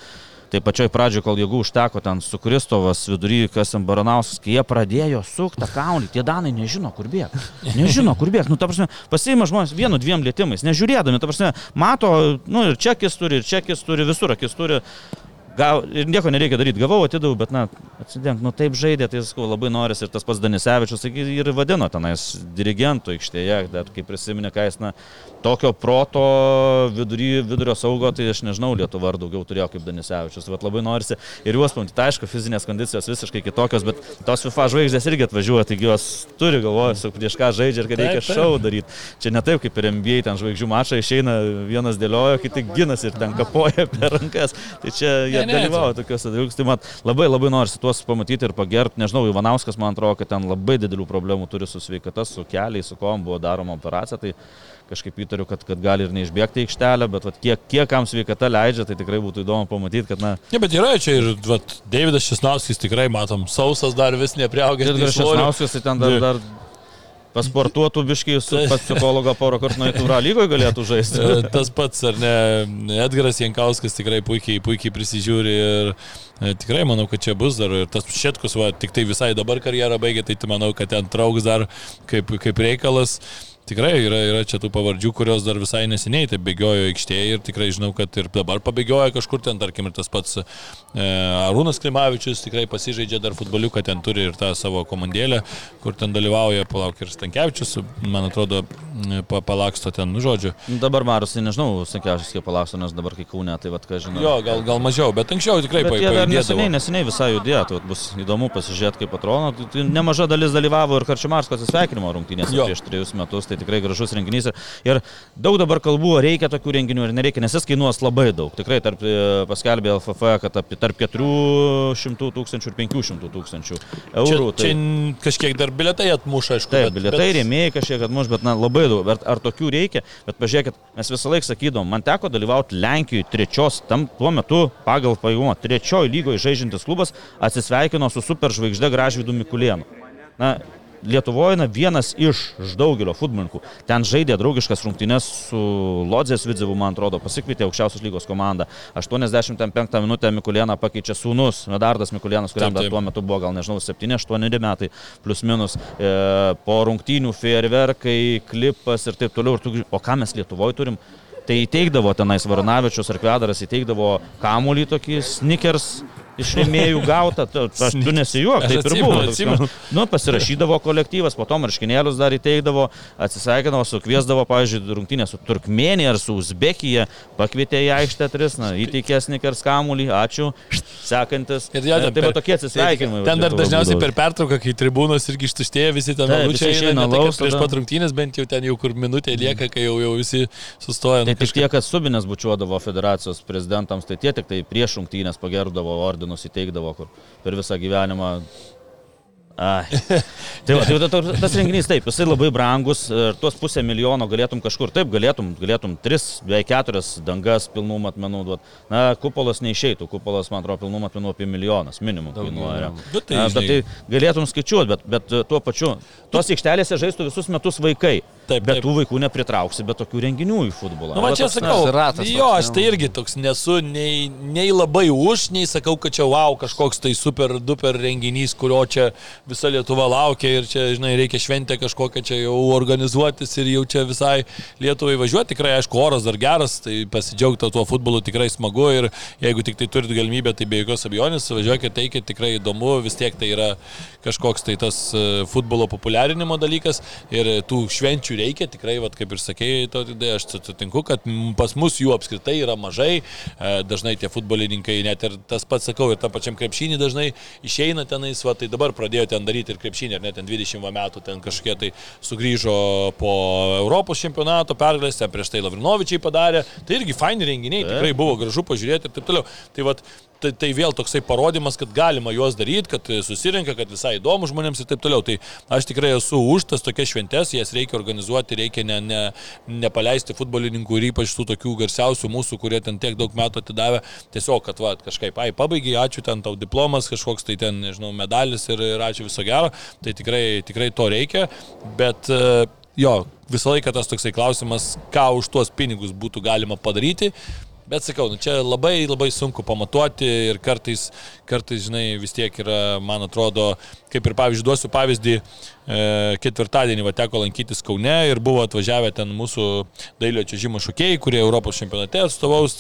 Tai pačioj pradžioje, kol jėgų užteko ten su Kristovas vidury, kas ten Baranauskas, kai jie pradėjo suktą kaulį, tie danai nežino, kur bėga. Nežino, kur bėga. Nu, ta prasme, pasiima žmonės vienu, dviem lėtimais, nežiūrėdami, ta prasme, mato, nu ir čekis turi, ir čekis turi, visur akis turi. Gal, ir nieko nereikia daryti, gavau, atidaviau, bet, na, atsidėk, nu taip žaidė, tai sakau, labai norisi ir tas pats Danisevičius taigi, ir vadino tenais dirigentų aikštėje, dar kaip prisiminė, ką jis, na, tokio proto vidury, vidurio saugo, tai aš nežinau, Lietuva ar daugiau turėjo kaip Danisevičius, bet labai norisi ir juos pamatyti, tai aišku, fizinės kondicijos visiškai kitokios, bet tos FIFA žvaigždės irgi atvažiuoja, taigi jos turi galvoje, su prieš ką žaidžia ir kad reikia šau daryti. Čia ne taip kaip ir NBA, ten žvaigždžių mačai išeina, vienas dėliojo, kiti ginasi ir ten kapoja per rankas. Tai čia jie Ne, dalyvauja tokiuose dalykuose. Tai mat, labai labai norisi tuos pamatyti ir pagerbti. Nežinau, Ivanauskas man atrodo, kad ten labai didelių problemų turi su sveikata, su keliais, su kom buvo daroma operacija. Tai kažkaip įtariu, kad, kad gali ir neišbėgti aikštelę, bet vat, kiek, kiek kam sveikata leidžia, tai tikrai būtų įdomu pamatyti, kad, na, Ne, bet yra čia ir vat, Davidas Šisnauskis tikrai matom, sausas dar vis nepriaugęs. ir Šešnauskas tai ten dar, dar pasportuotų biškai su psichologą porą kartų įtūrą lygoje galėtų žaisti. E, Tas pats, ar ne, Edgaras Jankauskas tikrai puikiai, puikiai prisižiūri ir e, tikrai manau, kad čia bus dar ir tas Šetkus, va, tik tai visai dabar karjerą baigė, tai manau, kad ten trauks dar kaip, kaip reikalas. Tikrai yra, yra čia tų pavardžių, kurios dar visai neseniai taip bėgiojo aikštėje ir tikrai žinau, kad ir dabar pabėgioja kažkur ten, tarkim, ir tas pats e, Arūnas Klimavičius tikrai pasižaidžia dar futboliuką, ten turi ir tą savo komandėlę, kur ten dalyvauja, palauk ir Stankievičius, man atrodo, palaksto ten, nu žodžiu. Dabar Maras, tai nežinau, sunkiausias kiek palauksiu, nes dabar kai kūne, tai vad ką žinau. Jo, gal, gal mažiau, bet anksčiau tikrai Bet pa- jie dar pajudėdavo. neseniai, neseniai visai judėjo, tai bus įdomu pasižiūrėti, kaip atrodo. Tai- tai Nemaža dalis dalyvavo ir Karčiamarsko atsisveikinimo rungtynėse prieš trejus metus, tai tikrai gražus renginys. Ir, ir daug dabar kalbų, reikia tokių renginių ar nereikia, nes jis kainuos labai daug. Tikrai tarp, e, paskelbė LFF, kad tarp 400 tūkstančių ir 500 tūkstančių Čia, eurų. čia n- kažkiek dar biletai atmuša, aišku. Taip, bet- bilietai, bet- rėmėjai kažkiek atmuš, bet na, labai daug. Bet ar tokių reikia? Bet pažiūrėkit, mes visą laiką sakydom, man teko dalyvauti Lenkijoje trečios, tam tuo metu pagal pajėgumą trečiojo lygoje žaidžiantis klubas atsisveikino su superžvaigžde Gražvydu Mikulėnu. Na, Lietuvoje na, vienas iš iš daugelio futbolininkų. Ten žaidė draugiškas rungtynes su Lodzės Vidzevu, man atrodo, pasikvietė aukščiausios lygos komandą. 85 minutę Mikulėną pakeičia sūnus, Medardas Mikulėnas, kuriam Taip, dar taip. tuo metu buvo gal nežinau 7-8 metai, plus minus, e, po rungtynių fejerverkai, klipas ir taip toliau. Ir tu, o ką mes Lietuvoje turim? Tai įteikdavo tenais Varnavičius ar Kvedaras, įteikdavo kamuolį tokį snikers iš rėmėjų gautą, tu, aš tu nesijuok, taip ir buvo. atsimenu. Nu, pasirašydavo kolektyvas, po to marškinėlius dar įteikdavo, atsisveikindavo, sukviesdavo, pavyzdžiui, rungtynę su Turkmenija ar su Uzbekija, pakvietė į aikštę tris, na, įteikė snikers kamuolį, ačiū, sekantis. Ir jo, E, tai per- tokie atsisveikinimai. Ten dar dažniausiai per pertrauką, kai tribūnos irgi ištuštėja, visi ten visi eina, tai, kad lauk prieš pat rungtynės, bent jau ten jau kur minutė lieka, kai jau, jau visi sustoja. Tai nu, tik tie, kas subinės bučiuodavo federacijos prezidentams, tai tie tik tai prieš rungtynės pagerbdavo ordinus, įteikdavo, kur per visą gyvenimą. Ai. Tai, va, tai va, ta- tas renginys taip, jisai labai brangus tuos pusę milijono galėtum kažkur, taip, galėtum, galėtum tris, beveik keturias dangas pilnų matmenų duoti. Na, kupolas neišeitų, kupolas, man atrodo, pilnų matmenų apie milijonas minimum kainuoja. Bet tai, Na, bet tai galėtum skaičiuoti, bet, bet e, tuo pačiu, tos aikštelėse žaistų visus metus vaikai. Taip, bet taip. tų vaikų nepritrauksi, bet tokių renginių į futbolą. Nu, man Va čia toks, na, sakau, ratas jo, aš tai irgi toks nesu nei, nei labai už, nei sakau, kad čia wow, kažkoks tai super duper renginys, kurio čia visa Lietuva laukia ir čia, žinai, reikia šventę kažkokią čia jau organizuotis ir jau čia visai Lietuvai važiuoti. Tikrai, aišku, oras dar geras, tai pasidžiaugti tuo futbolu tikrai smagu ir jeigu tik tai turit galimybę, tai be jokios abejonės, važiuokit, eikit, tikrai įdomu, vis tiek tai yra kažkoks tai tas e, futbolo populiarinimo dalykas ir tų švenčių reikia, tikrai, vat, kaip ir sakėjai, to, tai aš sutinku, kad pas mus jų apskritai yra mažai, e, dažnai tie futbolininkai, net ir tas pats sakau, ir tam pačiam krepšinį dažnai išeina tenais, va, tai dabar pradėjo ten daryti ir krepšinį, ar net ten 20 va metų ten kažkokie tai sugrįžo po Europos čempionato pergalės, ten prieš tai Lavrinovičiai padarė, tai irgi faini renginiai, tikrai buvo gražu pažiūrėti ir taip toliau. Tai vat, tai, tai vėl toksai parodimas, kad galima juos daryti, kad susirinka, kad visai įdomu žmonėms ir taip toliau. Tai aš tikrai esu už tas tokias šventes, jas reikia organizuoti, reikia ne, ne, nepaleisti futbolininkų ir ypač tų tokių garsiausių mūsų, kurie ten tiek daug metų atidavė. Tiesiog, kad va, kažkaip, ai, pabaigai, ačiū ten tau diplomas, kažkoks tai ten, nežinau, medalis ir, ir ačiū viso gero. Tai tikrai, tikrai to reikia. Bet jo, visą laiką tas toksai klausimas, ką už tuos pinigus būtų galima padaryti. Bet sakau, nu, čia labai labai sunku pamatuoti ir kartais, kartais, žinai, vis tiek yra, man atrodo, kaip ir pavyzdžiui, duosiu pavyzdį, e, ketvirtadienį va, teko lankytis Kaune ir buvo atvažiavę ten mūsų dailio čiažimo šokėjai, kurie Europos čempionate atstovaus,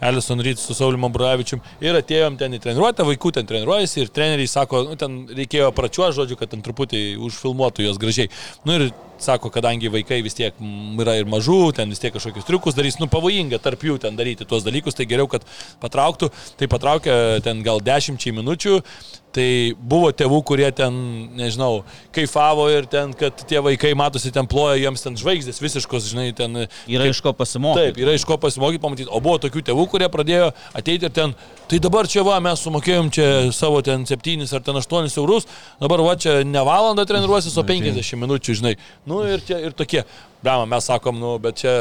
Elison Ryts su Saulimu Bravičium ir atėjom ten į treniruotę, vaikų ten treniruojasi ir treneriai sako, nu, ten reikėjo pračiuo žodžiu, kad ten truputį užfilmuotų jos gražiai. Nu, ir sako, kadangi vaikai vis tiek yra ir mažų, ten vis tiek kažkokius triukus darys, nu pavojinga tarp jų ten daryti tuos dalykus, tai geriau, kad patrauktų. Tai patraukė ten gal dešimčiai minučių, Tai buvo tėvų, kurie ten, nežinau, kaifavo ir ten, kad tie vaikai matosi ten ploja, jiems ten žvaigždės visiškos, žinai, ten. Yra kaip, iš ko pasimokyti. Taip, yra iš ko pasimokyti, pamatyti. O buvo tokių tėvų, kurie pradėjo ateiti ir ten, tai dabar čia va, mes sumokėjom čia savo ten 7 ar ten 8 eurus, dabar va čia ne valandą treniruosis, o 50 minučių, žinai. Nu ir, tie, ir tokie, brama, mes sakom, nu, bet čia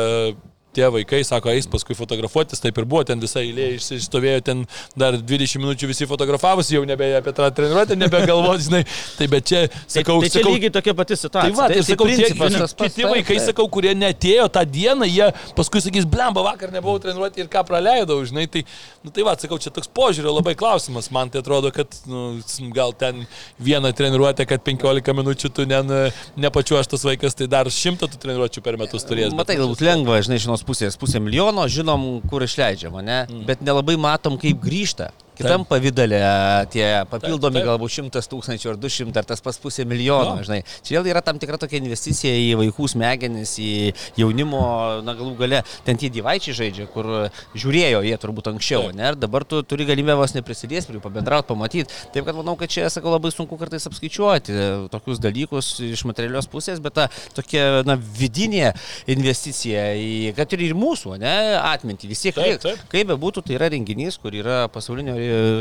tie vaikai, sako, eis paskui fotografuotis, taip ir buvo, ten visa eilė išsistovėjo, ten dar 20 minučių visi fotografavosi, jau nebe apie tą treniruotę, nebegalvoti, žinai, tai bet čia, sakau, tai, tai sakau, lygiai tokia pati situacija. Tai va, tai, tai sakau, tie, kiti vaikai, sakau, kurie netėjo tą dieną, jie paskui sakys, blemba, vakar nebuvau treniruoti ir ką praleidau, žinai, tai, nu, tai va, sakau, čia toks požiūrio labai klausimas, man tai atrodo, kad nu, gal ten vieną treniruotę, kad 15 minučių tu ne, nepačiuoštas vaikas, tai dar šimtą tų treniruočių per metus turės. Matai, galbūt lengva, žinai, iš vienos pusės, pusė milijono, žinom, kur išleidžiama, ne? Mm. Bet nelabai matom, kaip grįžta. Kitam pavydalė tie papildomi Taip, taip. galbūt šimtas tūkstančių ar du šimtai ar tas pas pusė milijono, Jo. žinai. Čia vėl yra tam tikra tokia investicija į vaikų smegenis, į jaunimo, na galų gale, ten tie divaičiai žaidžia, kur žiūrėjo jie turbūt anksčiau, Taip. ne? Ir dabar tu turi galimybę vos neprisiliesti, prie jų pabendrauti, pamatyti. Taip kad manau, kad čia, sakau, labai sunku kartais apskaičiuoti e, tokius dalykus iš materialios pusės, bet ta tokia, na, vidinė investicija į, kad ir į mūsų, ne, atmintį, vis tiek, Taip, taip. kaip bebūtų, tai yra renginys, kur yra pasaulinio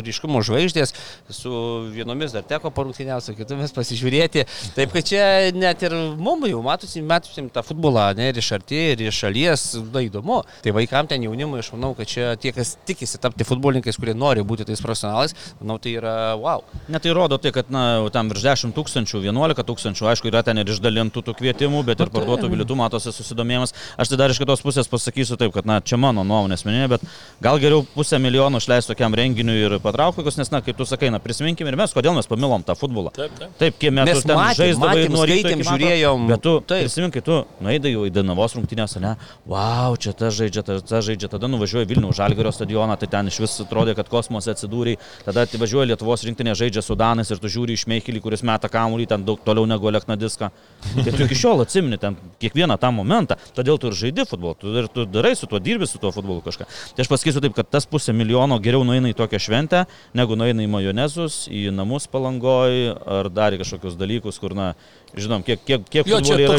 ryškumo žvaigždės, su vienomis dar teko parungtiniausi, su kitomis pasižiūrėti. Taip, kad čia net ir mum jau matosi, matosim tą futbolą, ne, ir iš arti, ir iš šalies, na įdomu. Tai vaikam ten jaunimui, aš manau, kad čia tie, kas tikisi tapti futbolininkais, kurie nori būti tais profesionalais, manau, tai yra wow. Net tai rodo tai, kad, na, tam virš 10 tūkstančių, 11 tūkstančių, aišku, yra ten ir išdalintų tų kvietimų, bet ir parduotų bilietų matosi susidomėjimas. Aš tai dar iš kitos pusės pasakysiu taip, kad, na, čia mano nuomonė asmeninė, bet gal geriau pusę milijono išleisti tokiam renginiui ir patraukti, kokius, nes, na, kaip tu sakai, na, prisiminkime ir mes, kodėl mes pamilom tą futbolą. Taip, taip. Taip, kiek Mes ten matėm, žaisdavai vakaro. žiūrėjom. Bet tu, Taip. prisimink, kai tu nueidai jau į Danavos rungtynės, ne, wow, čia ta žaidžia, ta, ta žaidžia, tada nuvažiuoji Vilnių Žalgario stadioną, tai ten iš vis atrodė, kad kosmose atsidūrė, tada atvažiuoji Lietuvos rinktinė žaidžia su Danais ir tu žiūri iš Meikilį, kuris meta kamuolį ten daug toliau negu Lekna diską. Tai tu iki šiol atsimeni ten kiekvieną tą momentą, todėl tu ir žaidi futbolą, tu ir tu darai su tuo dirbi su tuo futbolu kažką. Tai aš pasakysiu taip, kad tas pusė milijono geriau nueina į tokią šventę, negu nueina į majonezus, į namus palangoj ar dar į kažkokius dalykus, kur, na, žinom, kiek, kiek, kiek Jo, čia yra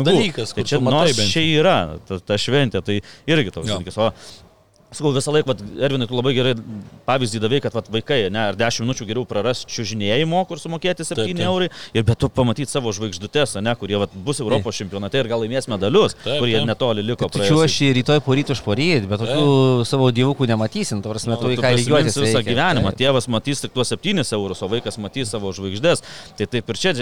pinigų. dalykas, Tai čia nors čia yra ta, ta šventė, tai irgi toks Jo. dalykas. O Sakau, visą laiką, Ervinai, tu labai gerai pavyzdį davai, kad vat, vaikai, ne, ar 10 minučių geriau praras čiužinėjimo, kur sumokėti 7 Taip, taip. eurai, ir bet tu pamatyti savo žvaigždutės, ne, kurie vat, bus Europos čempionate ir gal laimės medalius, Taip, kurie taip. netoli liko Tu čiuoši rytoj poryt už poryt, bet tokių savo dievukų nematysim, tu prasme, tu į ką lygiuotis visą reikia. gyvenimą. Taip. Tėvas matys tik tuos 7 eurus, o vaikas matys savo žvaigždės. Tai taip ir čia.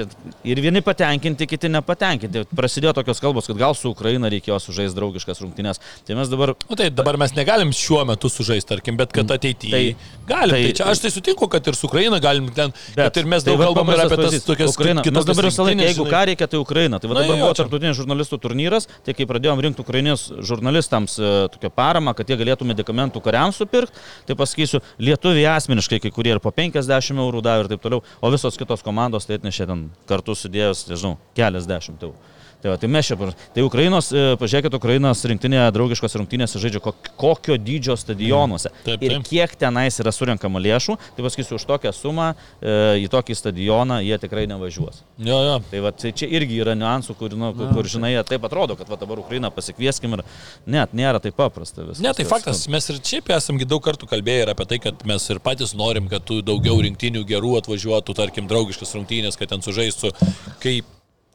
Ir vieni patenkinti, kiti nepatenkinti. Prasidėjo tokios kalbos, kad gal su Ukraina reikėjo sužaisti draugiškas rungtynės. Tai mes dabar Nu, tai dabar mes negalim šiuo metu sužaisti, tarkim, bet kad ateityje. Tai, Tai- galim. Tai, tai- tai čia aš tai sutinku, kad ir su Ukraina galim ten. Bet, kad ir mes tai daug vat kalbam ir apie tas tokias Ukraina. Mes dabar visą laiką, jeigu ką reikia, tai Ukraina. Tai va dabar buvo tarptautinis žurnalistų turnyras, tai kai pradėjom rinkti ukrainės žurnalistams e, tokią paramą, kad jie galėtų medikamentų kariams supirkti, tai pasakysiu, lietuviai asmeniškai kai kurie ir po 50 eurų davė ir taip toliau, o visos kitos komandos tai atnešė ten kartu sudėjus, nežinau, keliasdešimt eurų. Tai, va, tai mes čia, tai Ukrainos, e, pažiūrėkit, Ukrainos rinktinė draugiškos rungtynėse žaidžia kokio dydžio stadionuose. Mm. Taip, Ir taip. kiek tenais yra surinkama lėšų, tai pasakysiu, už tokią sumą e, į tokį stadioną jie tikrai nevažiuos. Jo, jo. Tai va, tai čia irgi yra niuansų, kur, nu, kur, kur žinai, taip atrodo, kad va, dabar Ukrainą pasikvieskim ir net nėra taip paprasta viskas. Ne, tai faktas, mes ir šiaip esamgi daug kartų kalbėję ir apie tai, kad mes ir patys norim, kad tų daugiau rinktinių gerų atvažiuotų, tarkim, draugiškas rungtynės, kad ten sužaistų, kai,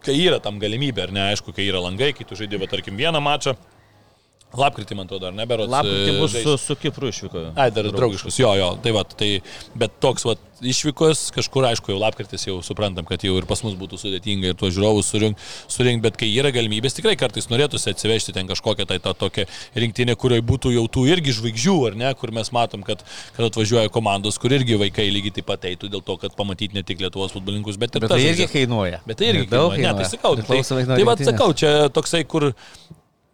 kai yra tam galimybė, ar ne, aišku, kai yra langai, kai tu žaidži, tarkim, vieną mačą. Lapkritį, man atrodo, ar ne, berots. Lapkritį bus žais- su, su Kipru išvyko. Ai, dar draugiškus, jo, jo, tai va, tai, bet toks va, išvykos, kažkur, aišku, jau lapkritis jau suprantam, kad jau ir pas mus būtų sudėtinga ir tuos žiūrovus surinkti, surink, bet kai yra galimybės, tikrai kartais norėtųsi atsivežti ten kažkokią tai tą tokią rinktinę, kurioje būtų jau tų irgi žvaigždžių, ar ne, kur mes matom, kad, kad atvažiuoja komandos, kur irgi vaikai lygiai taip pat eitų dėl to, kad pamatyti ne tik Lietuvos futbolininkus, bet ir Bet tai tas irgi žaidžias. kainuoja. Bet tai irgi daug kainuoja. Ne, tai sakau, tai, nuo tai va, sakau, čia toksai, kur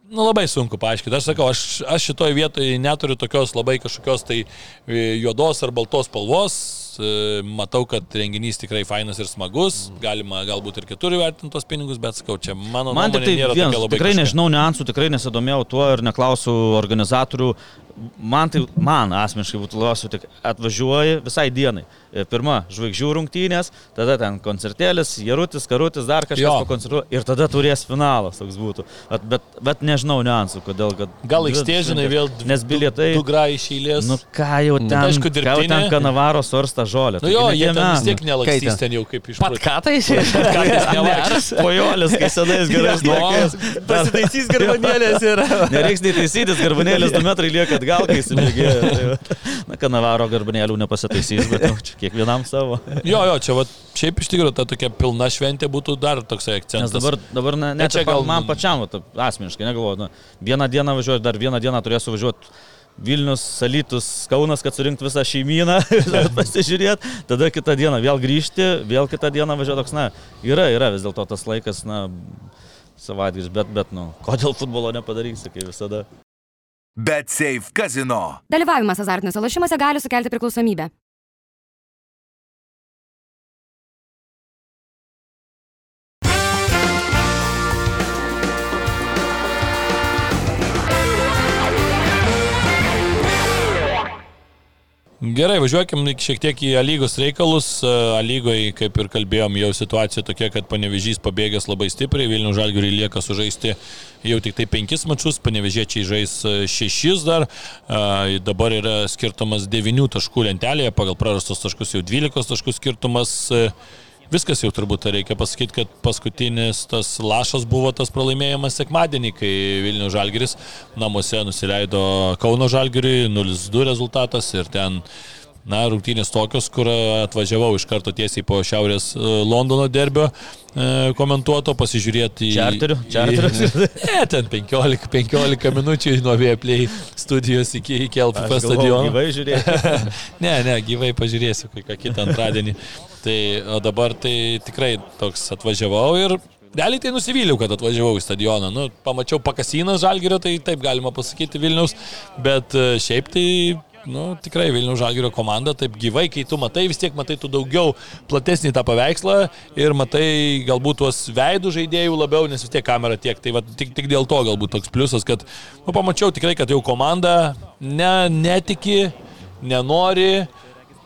Nu, labai sunku paaiškinti. Aš sakau, aš, aš šitoje vietoje neturiu tokios labai kažkokios tai e, juodos ar baltos spalvos. E, Matau, kad renginys tikrai fainas ir smagus. Galima galbūt ir kitur įvertinti tos pinigus, bet sakau, čia mano Man nuomonė tai nėra vienas, tokia labai tikrai kažkokia. nežinau niuansų, tikrai nesidomėjau tuo ir neklausiu organizatorių. Man tai, man asmeniškai būtų labiausiai tik atvažiuoji visai dienai. E, Pirma, žvaigždžių rungtynės, tada ten koncertėlis, Jarutis, Karutis, dar kažkas pakoncertuoja ir tada turės finalas toks būtų. Bet, bet, bet nežinau niuansų, kodėl. Kad Gal šventės. vėl Nes bilietai... Du, grai iš eilės. Nu ką jau ten, aišku, ką jau dirbtinė. ten kanavaro sorsta žolė. nu jo, jie ten vis tiek nelakstys ten? jau kaip iš Pat ką tai nevaikščios. Pojolis, kai senais gerais laikais. Pasitaisys garbanėlės yra. Nereiks nei taisytis, garbanėlis 2 metrai lieka atgal, kai įsimėgėjo. Tai. Na, kanavaro garbanėlių nepasitaisys, bet nu, čia kiekvienam savo. Jo, jo, čia va, šiaip iš tikrųjų ta tokia pilna šventė būtų dar toksai akcentas. Nes dabar, dabar ne, net čia gal man pačiam, taip, asmeniškai, negalvoju, na, vieną dieną važiuoju, dar vieną dieną turėsiu važiuoti. Vilnius, Salytus, Kaunas, kad surinktų visą šeimyną, pasižiūrėti, tada kitą dieną vėl grįžti, vėl kitą dieną važiuoti toks, na, yra, yra vis dėlto tas laikas, na, savaitgalis, bet, bet, nu, kodėl futbolo nepadarysi, kai visada. Bet Safe Casino. Dalyvavimas azartiniuose lošimuose gali sukelti priklausomybę. Gerai, važiuokim šiek tiek į lygos reikalus. Lygoje, kaip ir kalbėjom, jau situacija tokia, kad Panevežys pabėgęs labai stipriai, Vilnių Žalgiriui lieka sužaisti jau tik tai penkis mačius, Panevežiečiai žais e, šešis dar, dabar yra skirtumas devinių taškų lentelėje, pagal prarastus taškus jau dvylikos taškų skirtumas. Viskas jau turbūt reikia pasakyti, kad paskutinis tas lašas buvo tas pralaimėjimas sekmadienį, kai Vilnių Žalgiris namuose nusileido Kauno Žalgiriui, 0-2 rezultatas ir ten Na, rungtynės tokios, kur atvažiavau iš karto tiesiai po Šiaurės e, Londono derbio e, komentuoto, pasižiūrėti į... Čarteriu? Čarteriu? Ne, ten 15, 15 minučių nuo Vieplay studijos iki, iki galvojau, stadiono. Gyvai žiūrėti. ne, ne, gyvai pažiūrėsiu kai ką kitą antradienį. Tai o dabar tai tikrai toks atvažiavau ir realiai tai nusivyliau, kad atvažiavau į stadioną. Nu, pamačiau pakasiną žalgerio, tai taip galima pasakyti Vilnius, bet e, šiaip tai Nu, tikrai Vilnių Žalgirio komanda taip gyvai, kai tu matai, vis tiek matai tu daugiau platesnį tą paveikslą ir matai galbūt tuos veidų žaidėjų labiau, nes vis tiek kamera tiek. Tai va, tik, tik dėl to galbūt toks pliusas, kad nu, pamačiau tikrai, kad jau komanda ne, netiki, nenori,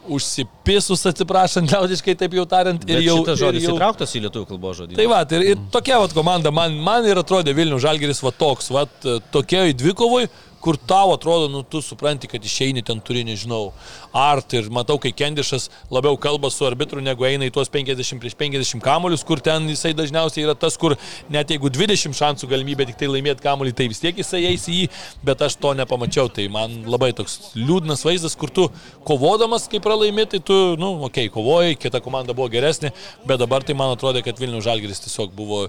užsipisus atsiprašant, liaudiškai taip jau tariant. Ir jau, šitas žodis jau, įtrauktas į lietuvių kalbos žodį. Tai va, ir, ir tokia vat komanda man, man ir atrodė Vilnių Žalgeris va toks, va tokioj dvikovoj, kur tau atrodo, nu tu supranti, kad išeini ten turi, nežinau, art ir matau, kai Kendišas labiau kalba su arbitru, negu eina į tuos 50 prieš 50 kamuolius, kur ten jisai dažniausiai yra tas, kur net jeigu 20 šansų galimybė tik tai laimėti kamuolį, tai vis tiek jisai eis į jį, bet aš to nepamačiau, tai man labai toks liūdnas vaizdas, kur tu kovodamas, kaip pralaimė, tai tu, nu, okei, okay, kovojai, kita komanda buvo geresnė, bet dabar tai man atrodo, kad Vilnių Žalgeris tiesiog buvo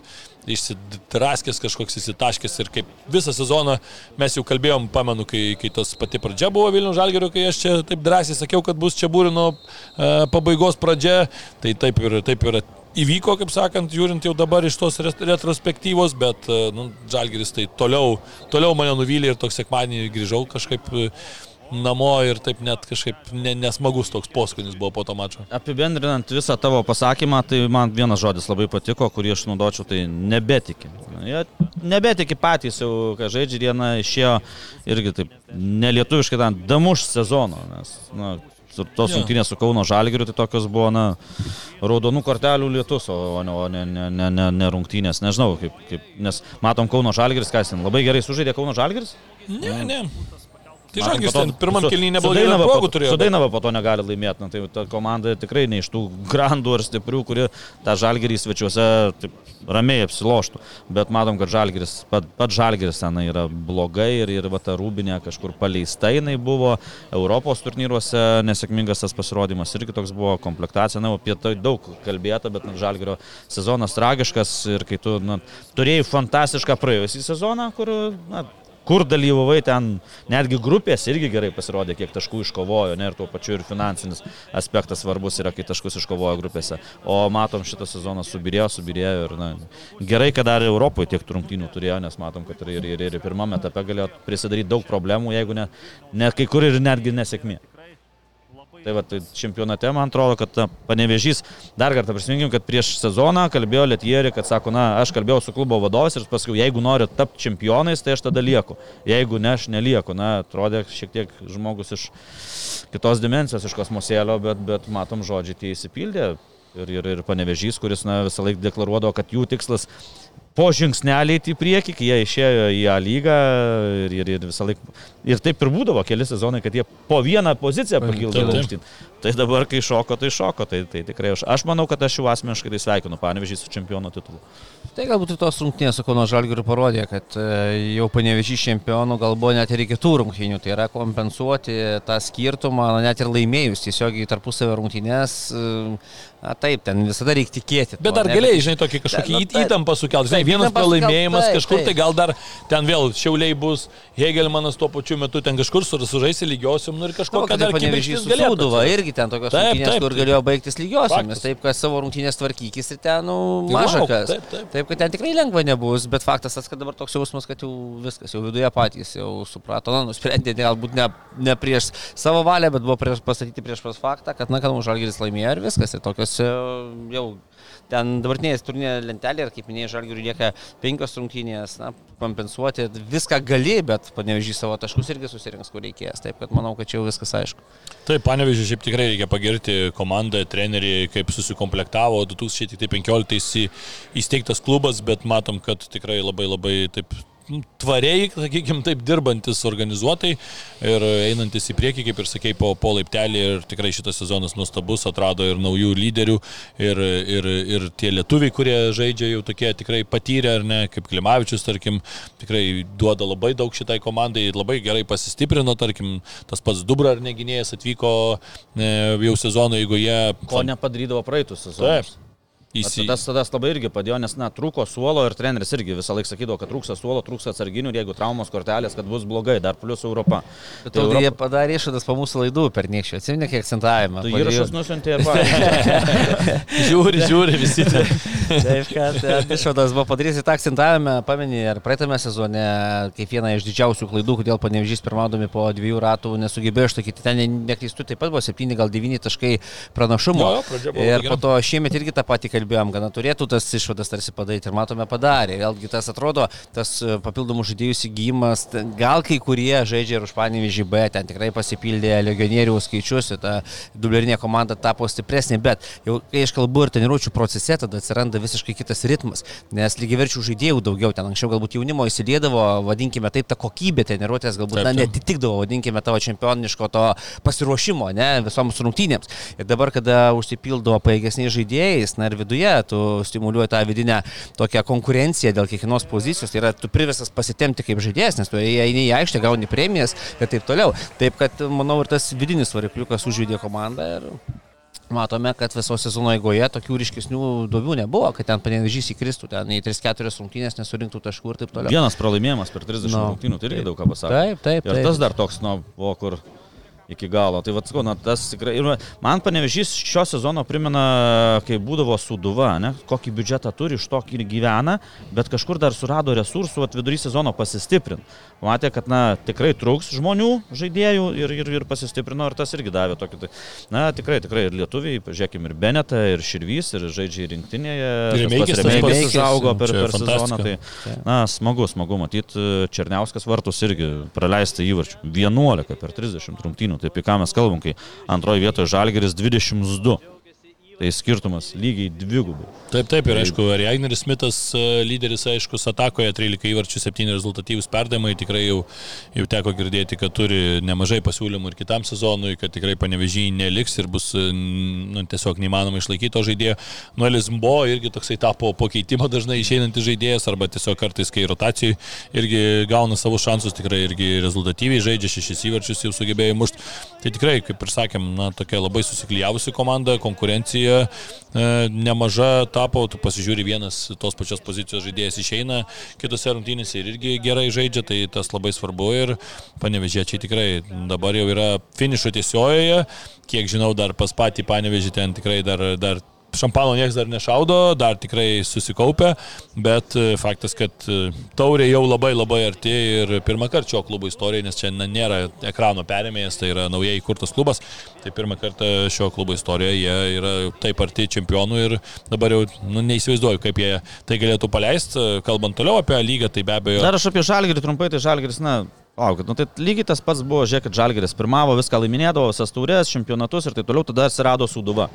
išsidraskęs kažkoks įsitaškęs ir kaip visą sezoną mes jau kalbėjom, pamenu, kai, kai tos pati pradžia buvo Vilnių Žalgerio, kai aš čia taip drąsiai sakiau, kad bus čia būrino e, pabaigos pradžia, tai taip ir, taip ir įvyko, kaip sakant, žiūrint jau dabar iš tos retrospektyvos, bet e, nu, Žalgeris tai toliau, toliau mane nuvylė ir toks sekmadienį grįžau kažkaip. Namo ir taip net kažkaip ne, nesmagus toks poskonis buvo po to mačo. Apibendrinant visą tavo pasakymą, tai man vienas žodis labai patiko, kurį aš naudočiau, tai nebetiki. Jie nebetiki patys jau, ką žaidžia, na, išėjo irgi taip nelietuviškai ten damuš sezono, nes na, tos rungtynės su Kauno Žalgiriu, tai tokios buvo, na, raudonų kortelių lietus, o ne, o ne, ne, ne, ne, ne rungtynės, nežinau, kaip, kaip, nes matom Kauno Žalgiris, kas ten labai gerai sužaidė Kauno Žalgiris. Ne, ne. Tai to- ten pirmam kelnyje neblogai progų turėjo. Su Dainava po to negali laimėti, na, tai ta komanda tikrai ne iš tų grandų ar stiprių, kurie tą žalgerį svečiuose taip, ramiai apsiloštų. Bet matom, kad žalgeris, pat, pat žalgeris ten yra blogai ir, ir va ta rūbinė kažkur paleista jinai buvo. Europos turnyruose nesėkmingas tas pasirodymas irgi toks buvo komplektacija. Na, apie tai daug kalbėta, bet na, žalgerio sezonas tragiškas ir kai tu na, turėjai fantastišką praėjusį sezoną, kur na, kur dalyvavai ten, netgi grupės irgi gerai pasirodė, kiek taškų iškovojo, ne, ir tuo pačiu ir finansinis aspektas svarbus yra, kai taškus iškovojo grupėse. O matom, šitą sezoną subirėjo, subirėjo ir na, gerai, kad dar Europoje tiek trungtynių turėjo, nes matom, kad ir, ir, ir, ir pirmame etape galėjo prisidaryti daug problemų, jeigu ne, ne kai kur ir netgi nesėkmė. Tai va, tai čempionate man atrodo, kad panevežys, dar kartą prisiminkim, kad prieš sezoną kalbėjo Lietieri, kad sako, na, aš kalbėjau su klubo vadovais ir paskui, jeigu noriu tapti čempionais, tai aš tada lieku. Jeigu ne, aš nelieku. Na, atrodė šiek tiek žmogus iš kitos dimensijos, iš kosmosėlio, bet, bet matom, žodžiai tie įsipildė. Ir, ir, ir panevežys, kuris na, visą laiką deklaruodavo, kad jų tikslas po žingsnelį į priekį, kai jie išėjo į A lygą ir, ir, ir visą laiką. Ir taip ir būdavo keli sezonai, kad jie po vieną poziciją pakildavo aukštyn. Tai dabar, kai šoko, tai šoko. Tai, tai tikrai aš, aš manau, kad aš jau asmeniškai tai sveikinu, panevežį su čempiono titulu. Tai galbūt ir tos rungtynės su Kauno Žalgiriu parodė, kad e, jau panevežys čempionų gal buvo net ir iki tų rungtynių. Tai yra kompensuoti tą skirtumą, na, net ir laimėjus tiesiogiai tarpusavio rungtynės. e, Na taip, ten visada reikia tikėti. Bet tuo, dar ne? galėjai, žinai, tokį kažkokį Na, taip. įtampą sukelti. Žinai, vienas pralaimėjimas taip, kažkur, tai taip. gal dar ten vėl šiauliai bus, Hegelmanas tuo pačiu metu ten kažkur sužaisi lygiosiam, nu ir kažkokia dar panevežys atsirast. irgi ten tokios Taip, rungtynės, taip, kur galėjo baigtis lygiosiomis. Taip, kad savo rungtynės tvarkykis ir ten, nu, Tai maža lauk, kas. taip, taip. Taip, kad ten tikrai lengva nebus, bet faktas tas, kad dabar toks jausmas, kad jau viskas, jau viduje patys jau suprato, na, nusprendė galbūt ne, ne prieš savo valią, bet buvo prieš, pastatyti prieš pas faktą, kad, na, kad mūsų žalgeris laimėjo ir viskas. Ir tokios e, jau ten dabartinės turnė lentelė, ir kaip minėjai, žalgeriui lieka penkios rungtynės, na, kompensuoti viską gali, bet panevežys savo taškus irgi susirinks, kur reikės. Taip, kad manau, kad čia jau viskas aišku. Taip, panevežiu, šiaip tikrai reikia pagirti komandą, trenerį, kaip susikomplektavo 2015 įsteigtas klubas, bet matom, kad tikrai labai labai taip tvariai, sakykime, taip dirbantis organizuotai ir einantis į priekį, kaip ir sakei, po, po laiptelį ir tikrai šitas sezonas nuostabus, atrado ir naujų lyderių ir, ir, ir tie lietuviai, kurie žaidžia jau tokie tikrai patyrę, ar ne, kaip Klimavičius, tarkim, tikrai duoda labai daug šitai komandai, labai gerai pasistiprino, tarkim, tas pats Dubra ar neginėjas atvyko e, jau sezono eigoje. Ko nepadarydavo praeitų sezonų. Taip. Įsi... Tas tada labai irgi padėjo, nes, na, trūko suolo ir treneris irgi visą laiką sakydavo, kad trūksta suolo, trūksta atsarginių ir jeigu traumos kortelės, kad bus blogai, dar plus Europa. Bet Tai Europa- jie padarė išvadas po mūsų laidų per niekščių. Atsimink, kiek akcentavimą. Tu įrašus nusintė ir pavyzdžiui. Žiūri, žiūri visi. Taip, kad e, išvadas buvo padarytas, tą akcentavimą, pamenį, ar praeitame sezone, kaip viena iš didžiausių klaidų, kodėl panevežys pirmaudami po dviejų ratų nesugebėjo išlaikyti. Ten ne- neklystu, taip pat buvo 7 gal 9 taškai pranašumo. Jo, jo, ir po to šiemet irgi tą patį kalbėjom, kad na, turėtų tas išvadas tarsi padaryti ir matome padarė. Vėlgi tas atrodo, tas e, papildomų žaidėjų įsigijimas, ten gal kai kurie žaidžia ir už panevežį B, ten tikrai pasipildė legionierių skaičius, ta dublerinė komanda tapo stipresnė, bet jau kai aš kalbu ir treniruočių procese, tada atsiranda visiškai kitas ritmas, nes lygiaverčių žaidėjų daugiau, ten anksčiau galbūt jaunimo įsiliedavo, vadinkime taip, ta kokybė treniruotės galbūt Taip, na, taip. netitikdavo, vadinkime tavo čempioniško to pasiruošimo, ne, visoms rungtynėms. Ir dabar, kada užsipildo paėgesniais žaidėjais, na ir viduje, tu stimuliuoji tą vidinę tokią konkurenciją dėl kiekvienos pozicijos, tai yra tu priversas pasitemti kaip žaidėjas, nes tu eini į aikštę, gauni premijas ir taip toliau. Taip, kad manau ir tas vidinis varikliukas užvedė komandą ir matome, kad viso sezono eigoje tokių ryškesnių duobių nebuvo, kad ten panevežys įkristų, ten į 3-4 rungtynės nesurinktų taškų ir taip toliau. Vienas pralaimėjimas per 30 Nu, rungtynių, tai irgi daug ką pasako. Taip, taip, Ir taip. tas dar toks, nu, buvo kur iki galo. Tai vad, na, tas tikrai. Ir man panevežys šio sezono primena, kai būdavo suduva, ne, kokį biudžetą turi, iš to ir gyvena, bet kažkur dar surado resursų vat, vidury sezono pasistiprinti. Matė, kad na, tikrai trūks žmonių, žaidėjų ir, ir, ir pasistiprino ir tas irgi davė tokį. Tai, na, tikrai, tikrai ir lietuviai, pažiūrėkime, ir Beneta, ir Širvys, ir žaidžiai rinktinėje. Remeikis pats. užaugo per, per sezoną. Tai, na, smagu, smagu matyti. Černiauskas vartus irgi praleisti įvarčių. 11 per 30 rungtynių. Tai apie ką mes kalbam, kai antroje vietoje Žalgeris 22. Tai skirtumas lygiai dvigubai. Taip, taip, ir aišku, Ragnaris Smithas e, lyderis, aišku, atakoje 13 įvarčių, 7 rezultatyvūs perdavimai, tikrai jau, jau teko girdėti, kad turi nemažai pasiūlymų ir kitam sezonui, kad tikrai panevežys neliks ir bus nu, tiesiog neįmanoma išlaikyti to žaidėjo. Nuelis Mbo irgi toksai tapo po keitimo dažnai išeinantis žaidėjas, arba tiesiog kartais, kai rotacijai irgi gauna savo šansus, tikrai irgi rezultatyviai žaidžia, šešis įvarčius jau sugebėjo mušti. Tai tikrai, kaip ir sakėm, na, tokia labai susiklyjavusi komanda, konkurencija e, nemaža tapo, tu pasižiūri vienas tos pačios pozicijos žaidėjas išeina, kitose rungtynėse ir irgi gerai žaidžia, tai tas labai svarbu ir panevežėčiai tikrai dabar jau yra finišo tiesiojoje, kiek žinau, dar pas patį panevežį ten tikrai dar, dar šampano niekas dar nešaudo, dar tikrai susikaupia, bet e, faktas, kad e, taurė jau labai labai arti ir pirmą kartą šio klubo istorijoje, nes čia nėra ekrano perėmėjas, tai yra naujai įkurtas klubas, tai pirmą kartą šio klubo istorijoje jie yra taip arti čempionų ir dabar jau nu, neįsivaizduoju, kaip jie tai galėtų paleisti. Kalbant toliau apie lygą, tai be abejo. Dar aš apie Žalgirį trumpai, tai Žalgiris, na, Laukit, nu, tai lygiai tas pats buvo, žiūrėkit, Žalgeris pirmavo, viską laiminėdavo, visas turės, čempionatus ir taip toliau, tada atsirado Suduva.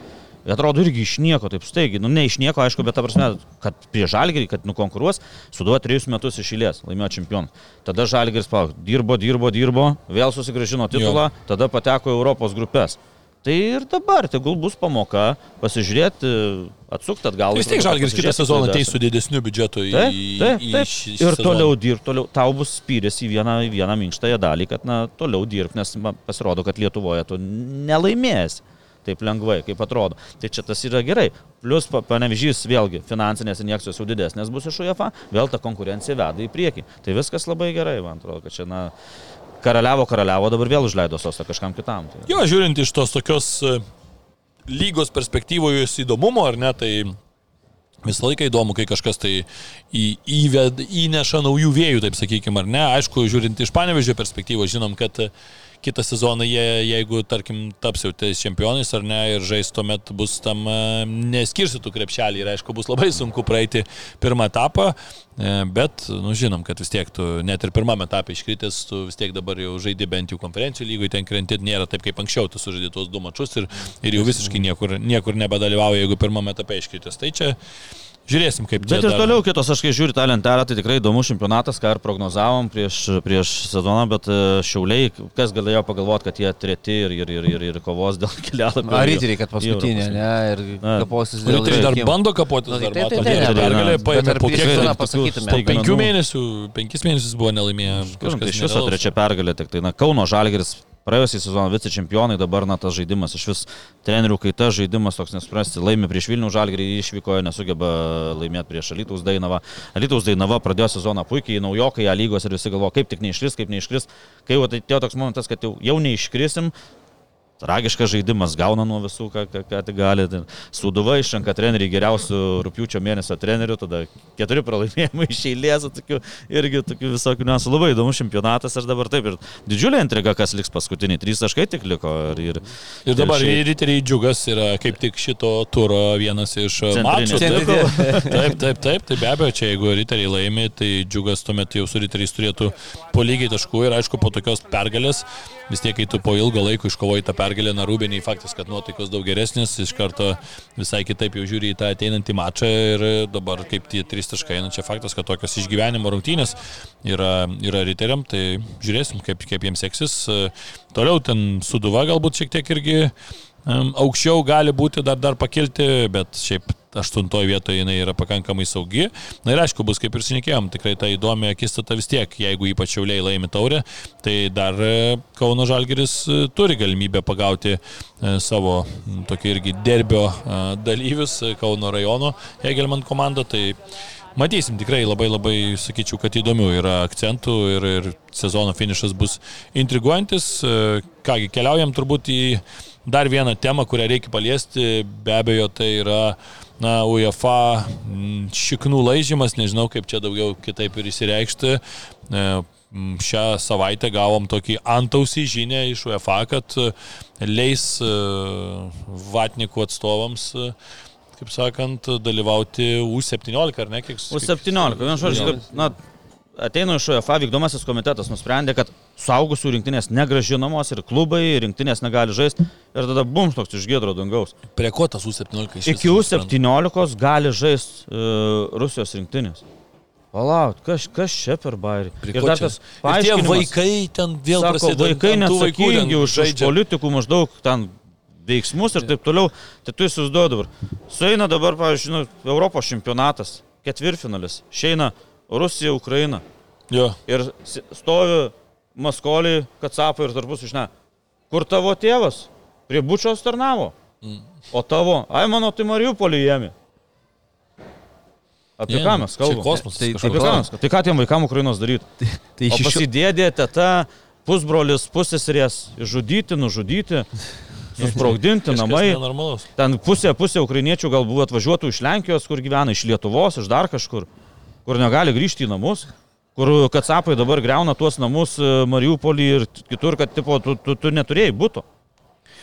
Ir atrodo irgi iš nieko, taip staigiai, nu ne iš nieko, aišku, bet ta prasme, kad prie Žalgerį, kad nukonkuruos, Suduva trejus metus išėlės, laimėjo čempioną. Tada Žalgeris, palauk, dirbo, dirbo, dirbo, vėl susigražino titulą, jo. tada pateko į Europos grupės. Tai ir dabar, tegul bus pamoka, pasižiūrėti, atsukti atgal. Vis tiek Žalgiris kitą sezoną ateis su didesniu biudžetu į, taip, taip, į taip. šį Ir sezoną. toliau dirbti, toliau, tau bus spyrės į vieną, į vieną minkštąją dalį, kad na, toliau dirbti, nes pasirodo, kad Lietuvoje tu nelaimės taip lengvai, kaip atrodo. Tai čia tas yra gerai. Plus, pa- panevežys vėlgi, finansinės injekcijos jau didesnės bus iš UEFA, vėl ta konkurencija veda į priekį. Tai viskas labai gerai, man atrodo, kad čia, na, karaliavo, karaliavo, dabar vėl užleido sostą kažkam kitam. Tai... Jo, žiūrint iš tos tokios e, lygos perspektyvojus įdomumo, ar ne, tai visą laiką įdomu, kai kažkas tai į, įved, įneša naujų vėjų, taip sakykime, ar ne. Aišku, žiūrint iš panevežio perspektyvos, žinom, kad e, kitą sezoną jie, jeigu, tarkim, taps jau tais čempionais ar ne, ir žais tuomet bus tam e, neskirstytų krepšelį ir aišku, bus labai sunku praeiti pirmą etapą, e, bet, nu, žinom, kad vis tiek tu net ir pirmame etape iškritęs, tu vis tiek dabar jau žaidži bent jau konferencijų lygoj, ten krenti nėra taip kaip anksčiau, tu sužaidži tuos du mačius ir, ir jau visiškai niekur, niekur nebedalyvauja, jeigu pirmame etape iškritęs. Tai čia žiūrėsim, kaip čia. Bet ir dar- toliau kitos, aš kai žiūriu tą lentelę, tai tikrai įdomus čempionatas, ką ir prognozavom prieš, prieš sezoną, bet e, šiauliai, kas galėjo pagalvoti, kad jie treti ir, ir, ir, ir, ir kovos dėl kelialapio. Ar ryteriai, kad paskutinė, ne? Ir kaposis dėl Riteriai dar rinkimų. bando kapotis, Nu, dar tai taip, taip, jie taip, pergalė bet paėmė po kiek laiko? pasakytume? Penkių mėnesių, penkis mėnesius buvo nelaimėję. Kažkas Kažkas iš viso trečia pergalė, tik tai na, Kauno Žalgeris praėjusią sezoną vice čempionai, dabar na tas žaidimas iš vis trenerių kaita, žaidimas toks nespręsti, laimi prieš Vilnių Žalgerį, išvykoje nesugeba laimėti prieš Alytaus Dainavą. Alytaus Dainava pradėjo sezoną puikiai, naujokai, A lygos ir visi galvo, kaip tik neiškris, kaip neiškris. Kai jau atėjo toks momentas, kad jau, jau neiškrisim, Tragiškas žaidimas gauna nuo visų, ką, ką, ką tik gali. Ten Sūduva išrenka trenerių geriausių rūpiučio mėnesio trenerių, tada keturi pralaimėjimai iš eilės, tokių, irgi tokių visokių nesų. Labai įdomus čempionatas ir dabar taip. Ir didžiulė intriga, kas liks paskutiniai. Trys taškai tik liko. Ir, ir, Ir dabar šiaip- Riteriai džiugas yra kaip tik šito turo vienas iš e, mačų. Taip, taip, taip, taip, tai be abejo, čia jeigu Riteriai laimi, tai džiugas tuomet jau su Riteriais turėtų po lygiai taškų ir aišku, po tokios pergalės, vis tiek, kai tu po ilgo laiko iškovoji tą pergalę, na Rūbeniai faktas, kad nuotaikos daug geresnis, iš karto visai kitaip jau žiūri į tą ateinantį mačą ir dabar kaip tie trys taškai, na čia faktas, kad tokios išgyvenimo rungtynės yra, yra Riteriam, tai žiūrėsim, kaip, kaip jiems seksis. Toliau ten Suduva galbūt šiek tiek irgi aukščiau gali būti dar, dar pakilti, bet šiaip aštuntoje vietoje jinai yra pakankamai saugi. Na ir aišku, bus kaip ir sinekėjom, tikrai ta įdomi akistata vis tiek, jeigu ypač šiauliai laimi taurę, tai dar e, Kauno Žalgeris e, turi galimybę pagauti e, savo tokį irgi derbio dalyvius Kauno rajono Hegelman komanda. Tai Matysim, tikrai labai labai, sakyčiau, kad įdomių yra akcentų ir, ir sezono finišas bus intriguojantis. Kągi, keliaujam turbūt į dar vieną temą, kurią reikia paliesti. Be abejo, tai yra na, UEFA mm, šiknų laižymas, nežinau kaip čia daugiau kitaip ir įsireikšti. E, Šią savaitę gavom tokį antausį žinę iš UEFA, kad e, leis e, Vatnikų atstovams, kaip sakant, dalyvauti U17 ar ne? Kiek, U17. Vienu žodžiu, na, ateina iš UEFA vykdomasis komitetas, nusprendė, kad suaugusių rinktinės negražinamos ir klubai rinktinės negali žaisti. Ir tada bums toks iš gėdro dangaus. Prie ko tas U17 iš Iki U17 gali žaisti uh, Rusijos rinktinės. Palauk, kas, kas čia per bairį? Ir dar tas Ir tie paaiškinimas, vaikai ten vėl sako, vaikai neatsakingi už, už politikų maždaug ten veiksmus ir taip toliau. Tai tu įsivaizduoji dabar. Sueina dabar, pavyzdžiui, nu, Europos čempionatas, ketvirtfinalis. Šeina Rusija, Ukraina. Jo. Ir stovi Maskoliai, Katsapai ir tarpus išne. Kur tavo tėvas? Prie bučios tarnavo. Mm. O tavo, ai mano, tai Mariupolį jėmi. Apie ką mes kalbame? Kosmosas. Tai-. Apie ką mes? Tai ką tiem vaikam Ukrainos daryti? Tai O iš šio... pasidėdė teta, pusbrolis, pusėsrės, žudyti, nužudyti, susprogdinti namai. Ten pusė, pusė ukrainiečių galbūt atvažiuotų iš Lenkijos, kur gyvena, iš Lietuvos, iš dar kažkur, kur negali grįžti į namus, kur kacapai dabar greuna tuos namus e, Mariupolį ir kitur, kad tipo, tu, tu, tu neturėjai būtų.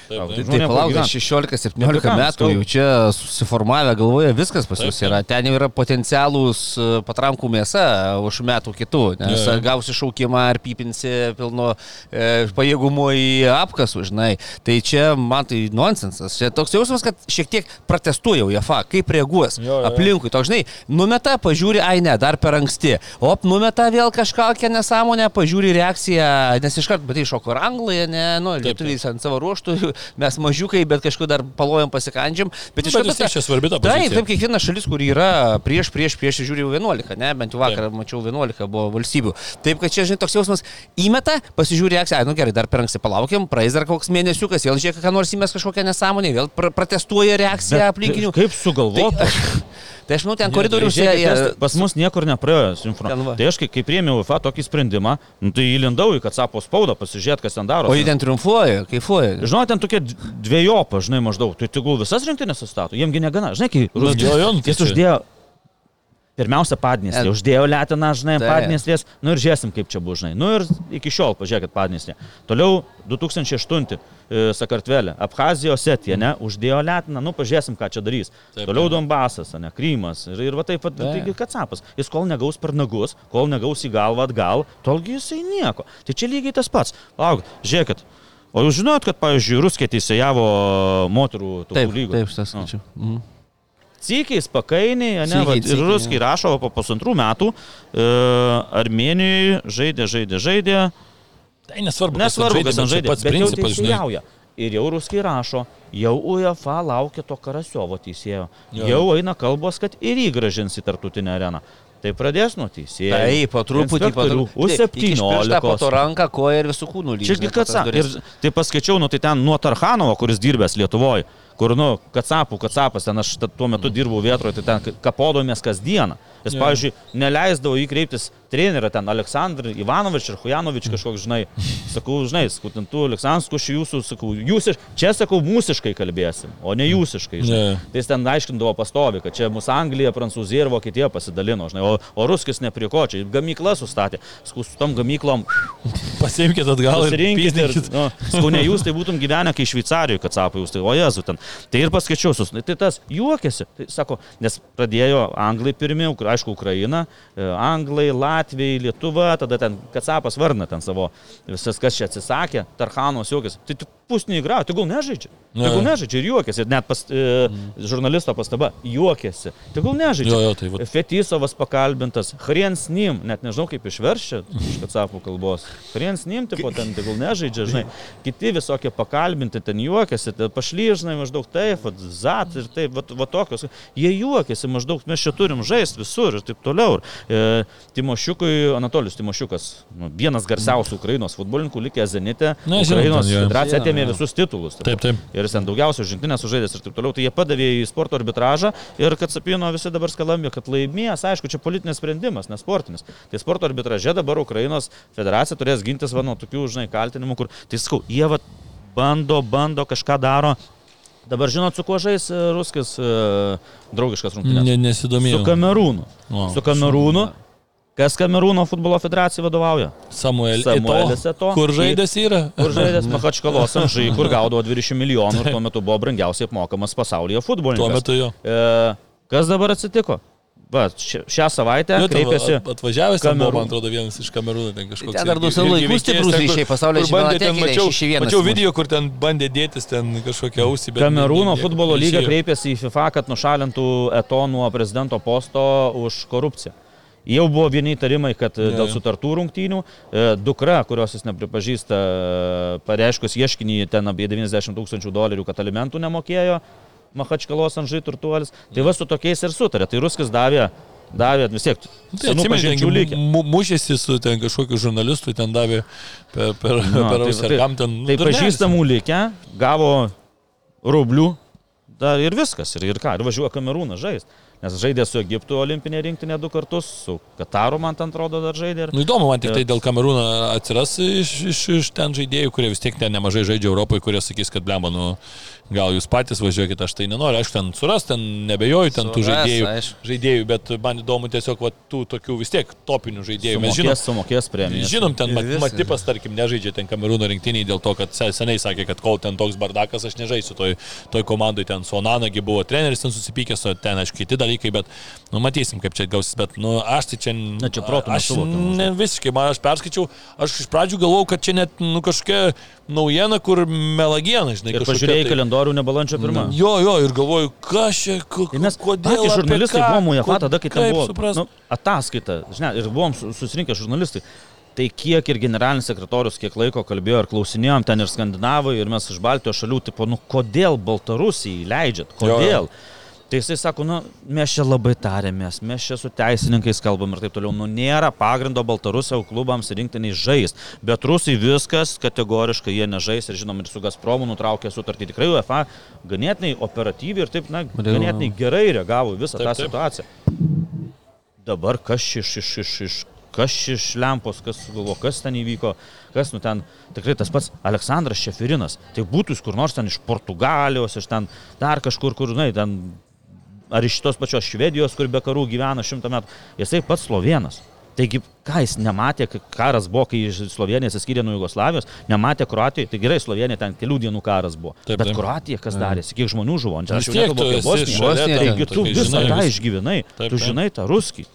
Taip, Tai taip. Tai žmonėm palauk, pagyvent. 16-17 Apie ką mes metų jau čia susiformavę galvoje viskas pas Taip, jūs yra. Ten jau yra potencialūs e, patrankų mėsa už metų kitų. Nes jo. gausi šaukimą ar pypinsi pilno e, pajėgumo į apkasų, žinai. Tai čia man tai nonsensas. Čia toks jausmas, kad šiek tiek protestuoja UEFA, kaip reaguos Jo, jo, aplinkui. Toks, žinai, numeta, pažiūri, ai ne, dar per anksti. Op, numeta vėl kažkokią nesąmonę, pažiūri reakciją, nes iškart, bet iššoko ir anglai, ne, nu, Taip, lietuviai ant savo ruoštų, mes mažiukai, bet kažkur dar palojam pasikandžiam. Bet iš Nu, vis tiek čia svarbi ta Taip, pozicija. taip, kiekviena šalis, kur yra prieš, prieš, prieš, žiūri jau 11, ne, bent jau vakar taip. mačiau 11 buvo valstybių. Taip, kad čia, žinai, toks jausmas įmeta, pasižiūri reakciją, nu gerai, dar per anksti palaukiam, praeis dar koks mėnesiukas, vėl žiūrėk, ką nors įmės kažkokią nesąmonę, vėl pr protestuoja reakciją aplinkinių. Kaip sugalvota? Tai aš manau, ten žiūrėkit, jie... nes Pas mus niekur nepraėjo. su va. Tai aš, kai, kai priėmiau UEFA tokį sprendimą, nu, tai įlindau į Katsapo spaudą, pasižiūrėti, kas ten daro. O jie ten triumfuoja, kaifuoja. Žinau, ten tokie dviejopa, žinai, maždaug. Tai tegul visas rinktinės sustato, jiemgi negana. Žinai, kai jo, jo, tai Jis uždėjo. Pirmiausia, padniestrė. Uždėjo letiną, žinai, Taip. padniestrės. Nu ir žiūrėsim, kaip čia bus, žinai. Nu ir iki šiol, pažiūrėkit, padniestrė. Toliau 2008 e, Sakartvelė. Abhazija, Osetija, ne? Uždėjo letiną. Nu, pažiūrėsim, ką čia darys. Taip, Toliau. Donbasas, ne? Krymas. Ir, ir va taip pat, Taip. taigi kacapas. Jis kol negaus per nagus, kol negaus į galvą atgal, tolgi jisai nieko. Tai čia lygiai tas pats. Lauk, žiūrėkit. O jūs žinot, kad, pavyzdžiui, Ruskė teisėjavo moterų tautų Taip, lygos? taip, tas Nu. skaičiu. Mhm. Cykiais, pakainiai, ne, Cykiai, va, ir cykiai, ruskiai rašo va, po pusantrų metų, e, Armenijoje žaidė, žaidė, žaidė, Tai nesvarbu, nesvarbu, kas ten čia žaidė, pats principas, teisėjauja. Ir jau ruskiai rašo, jau UEFA laukia to Karasiovo teisėjo. Jo. Jau eina kalbos, kad ir jį gražins į tartutinę areną. Tai pradės nuo teisėjo. Taip, po truputį, po truputį. U17. Po to ranką, koją ir visų kūnų lygį. Čiagi Katsap. Ir tai paskaičiau, nu tai ten nuo Tarhanovo, kuris dirbęs Lietuvoje, kur, nu, Katsapų, Katsapas, ten aš tuo metu dirbau vietoje, tai ten kapodomės kasdieną. Jis, Jo. pavyzdžiui, neleisdavo įkreiptis trenerio, ten Aleksandr Ivanovič ir Hujanovič kažkoks, žinai, sakau, žinai, skutintų Aleksandras, kuši jūsų, sakau, jūs iš, čia sakau, mūsiškai kalbėsim, o ne jūsiškai, žinai. Ne. Tai jis ten aiškindavo pastovi, kad čia mūsų Anglija, Prancūzija ir Vokietija pasidalino, žinai, o, o Ruskis ne prie ko, čia gamykla sustatė, sakau, su tom gamyklom Pasiimkite atgal ir pyzdykit. nu, sakau, ne jūs tai būtum gyvenę, kai Šveicarijoje, kad sapo jūs, tai o jezu ten. Tai ir paskaičiau, tai tas juokėsi, tai sako, nes pradėjo anglai pirmie, Ukra- aišku, Ukraina, e, anglai, Latvijai, Lietuva, tada ten Kacapas varna ten savo, visas kas čia atsisakė, Tarhanos juokėsi. Tai tu pusnį įgrau, tai gal nežaidžia. Ne. Tegul nežaidžia ir juokėsi, net pas, e, žurnalisto pastaba, juokėsi. Tegul nežaidžia. Jo, jo, tai vat. Fetisovas pakalbintas, Hrens Nim, net nežinau kaip išveršia iš Katsapų kalbos. Hrens Nim, tipo, ten tegul nežaidžia, žinai. Kiti visokie pakalbinti, ten juokiasi, ten pašlyžnai maždaug taip, vat, zat ir taip, va tokios. Jie juokiasi maždaug, mes čia turim žaisti visur ir taip toliau. E, Timošiuk Timošiukui, Anatolijus Timošiukas, nu, vienas garsiausių Ukrainos futbolininkų, likęs Zenite. Na, žinom, Ukrainos jo. federacija Žinom, atėmė visus titulus. Taip, taip. Ir jis ten daugiausiai žintinės sužaidęs ir taip toliau. Tai jie padavė į sporto arbitražą ir kad sapino visi dabar skalambė, kad laimės, aišku, čia politinis sprendimas, ne sportinis. Tai sporto arbitraže dabar Ukrainos federacija turės gintis nuo tokių, žinai, kaltinimų, kur, tai sakau, jie va bando, bando kažką daro. Dabar žinot, su kuo žais e, ruskis e, draugiškas rungtynės? Ne, nesidomėjau. Su Kamerūnu. O, Su Kamerūnu. Kas Kamerūno futbolo federacijai vadovauja? Samuel Samuelis Eto'o. Eto'o. Kur žaidęs yra? Kur žaidęs Mahačkalos amžai, kur gaudavo 20 milijonų ir tuo metu buvo brangiausiai apmokamas pasaulyje futbolininkas. Tuo metu jo. E, kas dabar atsitiko? Va, šią, savaitę Jo, kreipėsi. at- Atvažiavęs ten buvo, Kamerū- man atrodo, vienas iš kamerūnų ten kažkoks. Ten dar irgi laikų veikėjas stiprus ryšiai, pasaulio čempionate Mačiau, 6-1 mačiau video, kur ten bandė dėtis ten kažkokią ausį, bet... Kamerūno futbolo lyga kreipėsi į FIFA, kad nušalintų Eto nuo prezidento posto už korupciją. Jau buvo vieni įtarimai, kad ja, dėl jo. sutartų rungtynių e, dukra, kurios jis nepripažįsta, e, pareiškus ieškinį ten apie 90 tūkstančių dolerių, kad alimentų nemokėjo Mahačkalos amžai turtuolis. Tai va su tokiais ir sutarė. Tai Ruskis davė, davė vis tiek Tai pažinčių ten lygį. mu- mušėsi su ten kažkokiu žurnalistu, ten davė per, per, Nu, per tai- ausį, ar kam ten... nu, Tai pažįstamų likę, gavo rublių dar ir viskas. Ir, ir ką, ir važiuoja Kamerūną žaisti. Nes žaidė su Egiptu olimpinė rinktinė du kartus, su Kataru man ten atrodo dar žaidė. Ir... Nu įdomu, man tik tai dėl Kamerūno atsiras iš, iš, iš ten žaidėjų, kurie vis tiek ten nemažai žaidžia Europoje, kurie sakys, kad blemba, nu gal jūs patys važiuokit, aš tai nenoriu, aš ten suras, ten nebejoju, ten tų Suras, žaidėjų, aišku. žaidėjų, bet man įdomu tiesiog va, tų tokių vis tiek topinių žaidėjų. Mes žinom, Sumokės, sumokės premiją. Žinom, ten mat. Matipas, tarkim, nežaidžia ten Kamerūno rinktiniai dėl to, kad se- seniai sakė, kad kol ten toks bardakas, aš nežaisiu toj, toj komandai, ten su Onanagi buvo treneris, ten susipykęs, o ten, aišku, kiti dalykai, bet, nu, matysim, kaip čia gausis, bet, nu, aš tai čia... Na, čia protu Aš ne visiškai, man aš perskaičiau, aš iš pradžių galvojau, kad čia net, nu, kažkokia naujiena, kur melagiena, žinai, kažkokia pažiūrėjai tai- kalendorių ne balandžio pirmą. Jo, jo, ir galvoju, kas čia, mes kodėl. apie žurnalistai buvom UEFA tada, kai ten buvo suprast? nu, ataskaita, žinai, ir buvom su- susirinkę žurnalistai. Tai kiek ir generalinis sekretorius, kiek laiko kalbėjo ir klausinėjom ten ir skandinavai, ir mes iš Baltijos šalių, tipo, nu kodėl Baltarusijai leidžiat, Jo, jo. Tai jisai sako, nu, mes čia labai tarėmės, mes čia su teisininkais kalbam ir taip toliau. Nu, nėra pagrindo Baltarusijos klubams rinktiniai žais. Bet rusai viskas kategoriškai jie nežais ir žinom ir su Gazpromu nutraukė sutartį. Tikrai UEFA ganėtinai operatyviai ir taip, na, ganėtinai gerai reagavo visą Taip, tą taip. situaciją. Dabar kas iš, iš, iš, iš, kas iš lempos, kas galvo, kas ten įvyko, kas nu ten, tikrai tas pats Aleksandras Šefirinas. Tai būtų jis kur nors ten iš Portugalijos, iš ten dar kažkur, kur, na, ten, ar iš tos pačios Švedijos, kur be karų gyvena šimtą metų. Jisai pats slovėnas. Taigi, ką jis nematė, karas buvo, kai Slovenija atsiskyrė nuo Jugoslavijos, nematė Kroatijoje, tai gerai, Slovenija ten kelių dienų karas buvo. Taip, Bet taip. Kroatija kas darėsi, kiek žmonių žuvo, čia aš jau nekalbu apie Bosniją. Taigi tu tokia, visą tą išgyvenai, tu žinai tą ruskį.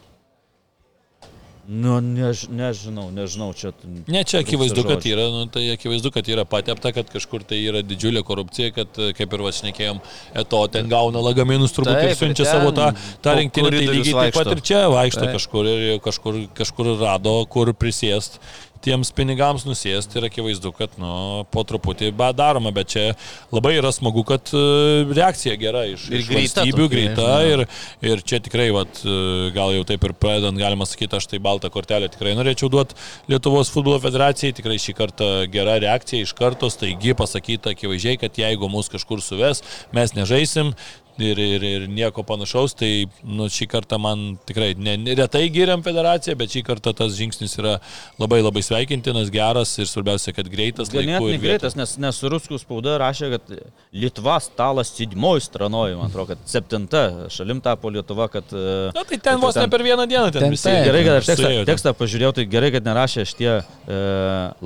Nu, než, nežinau, nežinau, čia... Ne, čia akivaizdu, kad yra, nu, tai akivaizdu, kad yra patepta, kad kažkur tai yra didžiulė korupcija, kad, kaip ir vašnekėjom, eto ten gauna lagaminus turbūt Taip, ir siunčia ten savo tą, tą po rinktinę, tai lygiai taip pat ir čia vaikšto Taip. kažkur ir kažkur, kažkur rado, kur prisėst tiems pinigams nusėst ir akivaizdu, kad nu, po truputį daroma, bet čia labai yra smagu, kad e, reakcija gera iš, Ir iš greita valstybių, greita ir, ir čia tikrai, vat, e, gal jau taip ir pradedant, galima sakyti, aš tai baltą kortelę tikrai norėčiau duoti Lietuvos futbolo federacijai, tikrai šį kartą gera reakcija iš karto, staigi pasakyta akivaizdžiai, kad jeigu mus kažkur suves, mes nežaisim. Ir, ir, ir nieko panašaus, tai nu, šį kartą man tikrai ne, retai giriam federaciją, bet šį kartą tas žingsnis yra labai labai sveikintinas, geras ir svarbiausia, kad greitas. Ganėtinai greitas, nes, nes ruskų spauda rašė, kad Lietuva stalas sidmoj stranoji, man atrodo, kad septinta šalim tapo Lietuva, kad... e, Na tai ten vos ne per vieną dieną ten Ten visi. taip. Gerai, kad aš tekstą, suėjo ten. tekstą pažiūrėjau, tai gerai, kad nerašė šitie e,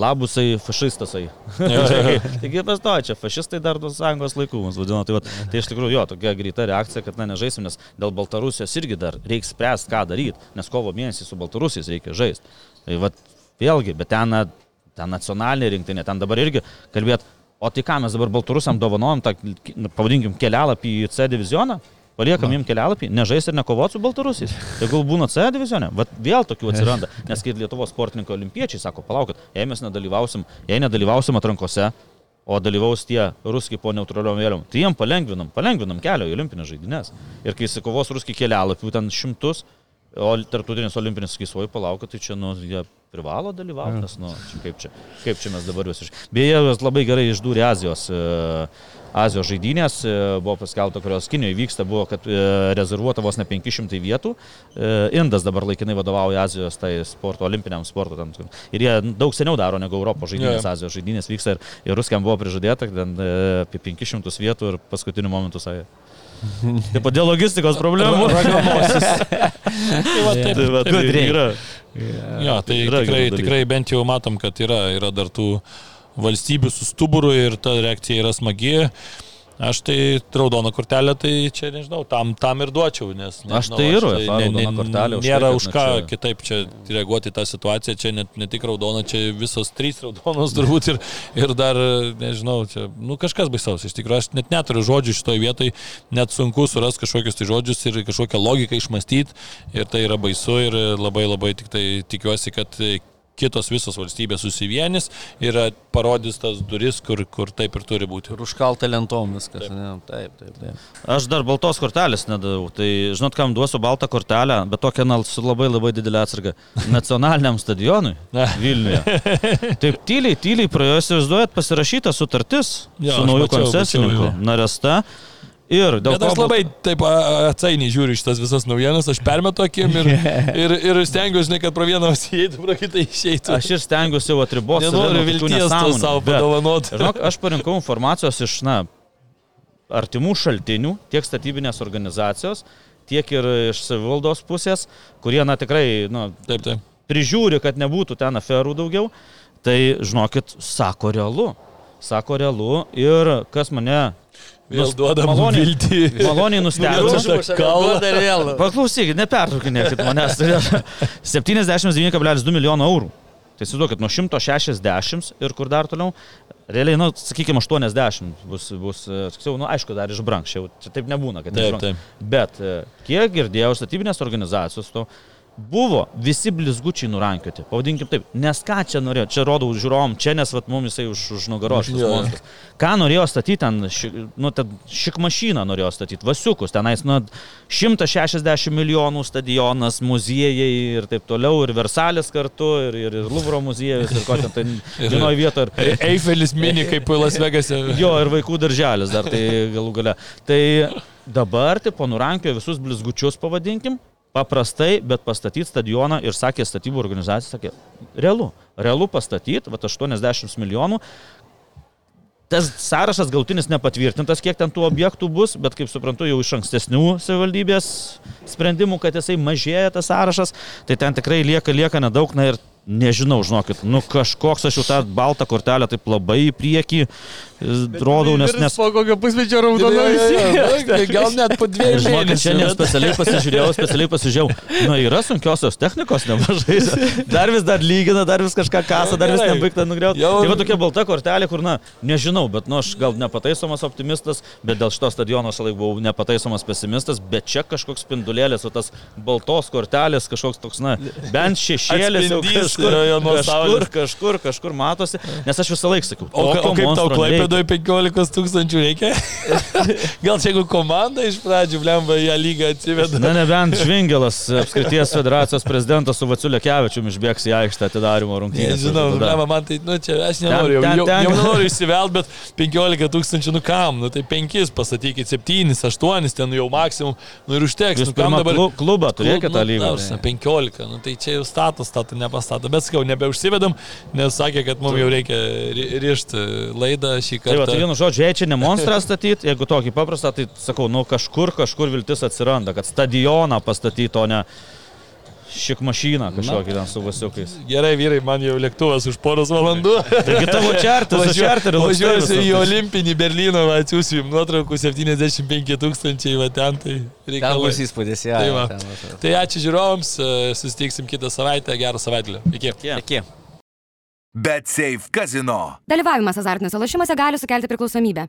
labusai fašistasai. Taigi pastoja, čia fašistai dar nuo sąjungos laikų mus vadino. Tai, vat, tai iš tikrųjų jo, tokia greita reakcija, kad na, nežaisim, nes dėl Baltarusijos irgi dar reikia spręsti, ką daryti, nes kovo mėnesį su Baltarusijais reikia žaisti. Tai vat, vėlgi, bet ten, ten nacionalinė rinktinė, ten dabar irgi kalbėt, o tai ką mes dabar Baltarusiam dovanojam, tą, pavadinkim, kelialapį į C divizioną? Paliekam jiem kelialapį, nežais ir nekovot su Baltarusiais. Tegul būna C divizione. Vat vėl tokių atsiranda. Nes kai Lietuvos sportininkai olimpiečiai sako, palaukit, jei mes nedalyvausim, jei nedalyvausim atrankose, o dalyvaus tie ruskiai po neutraliom vėliavom, tai jiem palengvinam, palengvinam kelio į olimpinės žaidynės. Ir kai įsikovos ruskiai kelialapių ten šimtus, O tarptautinis olimpinis sakys, oi palauk, tai čia, nu, jie privalo dalyvauti, nes, nu, čia kaip čia, kaip čia mes dabar jūs iš... Beje, jos labai gerai išdūrė Azijos, e, Azijos žaidynės, e, buvo paskelbta, kurios Kinijoje vyksta, buvo, kad e, rezervuota vos ne 500 vietų. E, Indas dabar laikinai vadovauja Azijos tai sporto, olimpiniam sporto. Tam, ir jie daug seniau daro negu Europos žaidynės, jo. Azijos žaidynės vyksta ir, ir ruskiam buvo prižadėta, ten apie 500 vietų ir paskutiniu momentu sakė. Taip pat dėl logistikos problemų. Tai va, taip, Tai va, tai Gudriai. yra. Jo, tai Yra tikrai, tikrai bent jau matom, kad yra, yra dar tų valstybių su stuburu ir ta reakcija yra smagi. Aš tai raudoną kortelę, tai čia nežinau, tam, tam ir duočiau, nes... Aš nežinau, tai ir raudona ne- kortelė už tai, Nėra kad, už ką čia- kitaip čia reaguoti tą situaciją, čia net, ne tik raudona, čia visos trys raudonos turbūt ir, ir dar, nežinau, čia, nu kažkas baisaus, iš tikrųjų, aš net neturiu žodžių šitoje vietoje, net sunku surasti kažkokius tai žodžius ir kažkokią logiką išmastyti ir tai yra baisu ir labai labai tik tai tikiuosi, kad kitos visos valstybės susivienys ir parodys tas duris, kur, kur taip ir turi būti. Ir užkalta lentom viskas. Ne, taip, taip, taip. Aš dar baltos kortelės nedavau. Tai žinot, kam duosiu baltą kortelę, bet tokią su labai labai didelė atsarga. Nacionaliniam stadionui. Vilniuje. Taip tyliai, tyliai praėjo, įsivaizduojat, pasirašyta sutartis Jo, su nauju mačiau, koncesininku. mačiau. Naresta. Ir dėl Bet aš ko labai taip atsainiai žiūriu šitas visas naujienas, aš permetu akim ir, ir, ir stengiuosi, žinai, kad pro vieną įeitų, pro kitą išeitų. Aš ir stengiuosi jau atriboti. nenoriu vilties to savo padovanoti. Aš parinkau informacijos iš, na, artimų šaltinių, tiek statybinės organizacijos, tiek ir iš savivaldos pusės, kurie, na, tikrai, na, Taip, taip. prižiūri, kad nebūtų ten aferų daugiau. Tai, žinokit, sako realu. Sako realu ir kas mane Vėl duodam maloniai- viltį. maloniai nustebino. Paklausykit, nepertraukinėkit manęs. 79,2 milijonų eurų. Tai įsivaizduokit, nuo 160 ir kur dar toliau, realiai, nu, sakykime, 80 bus, bus e, tiksliau, nu, aišku, dar išbrankščiau, čia taip nebūna, kad Taip, taip. Bet e, kiek girdėjau, statybinės organizacijos to buvo visi blizgučiai nurankioti, pavadinkim taip, nes ką čia norėjo, čia rodau žiūrovom, čia nes vat, mums jisai už, už nugaros. Ką norėjo statyti ten, ši, nu, ten šik mašiną norėjo statyti, vasiukus, tenais, nu, 160 milijonų stadionas, muziejai ir taip toliau, ir Versalis kartu, ir, ir, ir Louvro muziejus, ir ko ten tai vienoje vietoje. Ir, Eifelis mini kaip Las Vegase. Jo, ir vaikų darželis dar tai galų gale. Tai dabar, tipo, nurankio visus blizgučius, pavadinkim, paprastai, bet pastatyti stadioną ir sakė statybų organizacija, sakė, realu, realu pastatyti, va 80 milijonų. Tas sąrašas gautinis nepatvirtintas, kiek ten tų objektų bus, bet kaip suprantu, jau iš ankstesnių savivaldybės sprendimų, kad jisai mažėja tas sąrašas, tai ten tikrai lieka, lieka nedaug, na ir nežinau, žinokit, nu kažkoks aš jau tą baltą kortelę taip labai į priekį rodau, nes, nes po kokio pusmečio raudono Gal net po dviejų Žinokit, šiandien mėnesių. specialiai pasižiūrėjau, specialiai pasižiūrėjau. Na, yra sunkiosios technikos nemažai. Dar vis dar lygina, dar vis kažką kasa, dar vis nebaigta nugriauti. Jau- Tai va tokia balta kortelė, kur, na, nežinau, bet, nu, aš gal nepataisomas optimistas, bet dėl šito stadiono aš laik buvau nepataisomas pesimistas, bet čia kažkoks spindulėlis, o tas baltos kortelės kažkoks toks, na, bent šešėlis jau kažkur, kažkur, kažkur, kažkur matosi, nes aš visą laiką sakau, O, o tokio kaip tau monstro klaipėdoje 15 tūkstančių reikia? Gal čia jeigu komanda iš pradžių, blemba, ją lygą atsiveda. Na nebent Žvingelas, apskrities federacijos prezidentas su Vaciu Lekevičiu išbėgs į aikštę atidarimo rungtynės. Nežinau, blemba, man tai, nu čia aš nenoriu, jau, ten- jau, ten- jau nenoriu įsivelt, bet 15 tūkstančių, nu kam, nu tai 5 pastatykit, 7, 8, ten jau maksimum, nu ir užteks. Jūs Nu, kam dabar... klu- klubą turėkite tą Nu, lygą. prasme, 15, nu, tai čia jau status, statų nepastato. Bet sakau, nebeužsivedam, nes sakė, kad mums jau reikia ri- rišti laidą šį Tai va, kartą. tai vienu žodžiu, jei čia ne monstrą statyti, jeigu tokį paprastą, tai sakau, nu kažkur, kažkur viltis atsiranda, kad stadioną pastatyti, o ne šik mašiną kažkokį ten su vasiukais. Gerai, vyrai, man jau lėktuvas už poros valandų. Taigi tavo čartas, Važiuo- čarteris, Važiuosiu į Olimpinį Berlyną, va, atsiųsiu jums nuotraukų 75 tūkstančiai, va ten tai Ten reikia. bus įspūdis, ja. Tai va. ten bus. Tai ačiū žiūrovams, e, susitiksim kitą savaitę, gerą savaitgalį. Iki. Iki. Bet Safe Casino. Dalyvavimas azartiniuose lošimuose gali sukelti priklausomybę.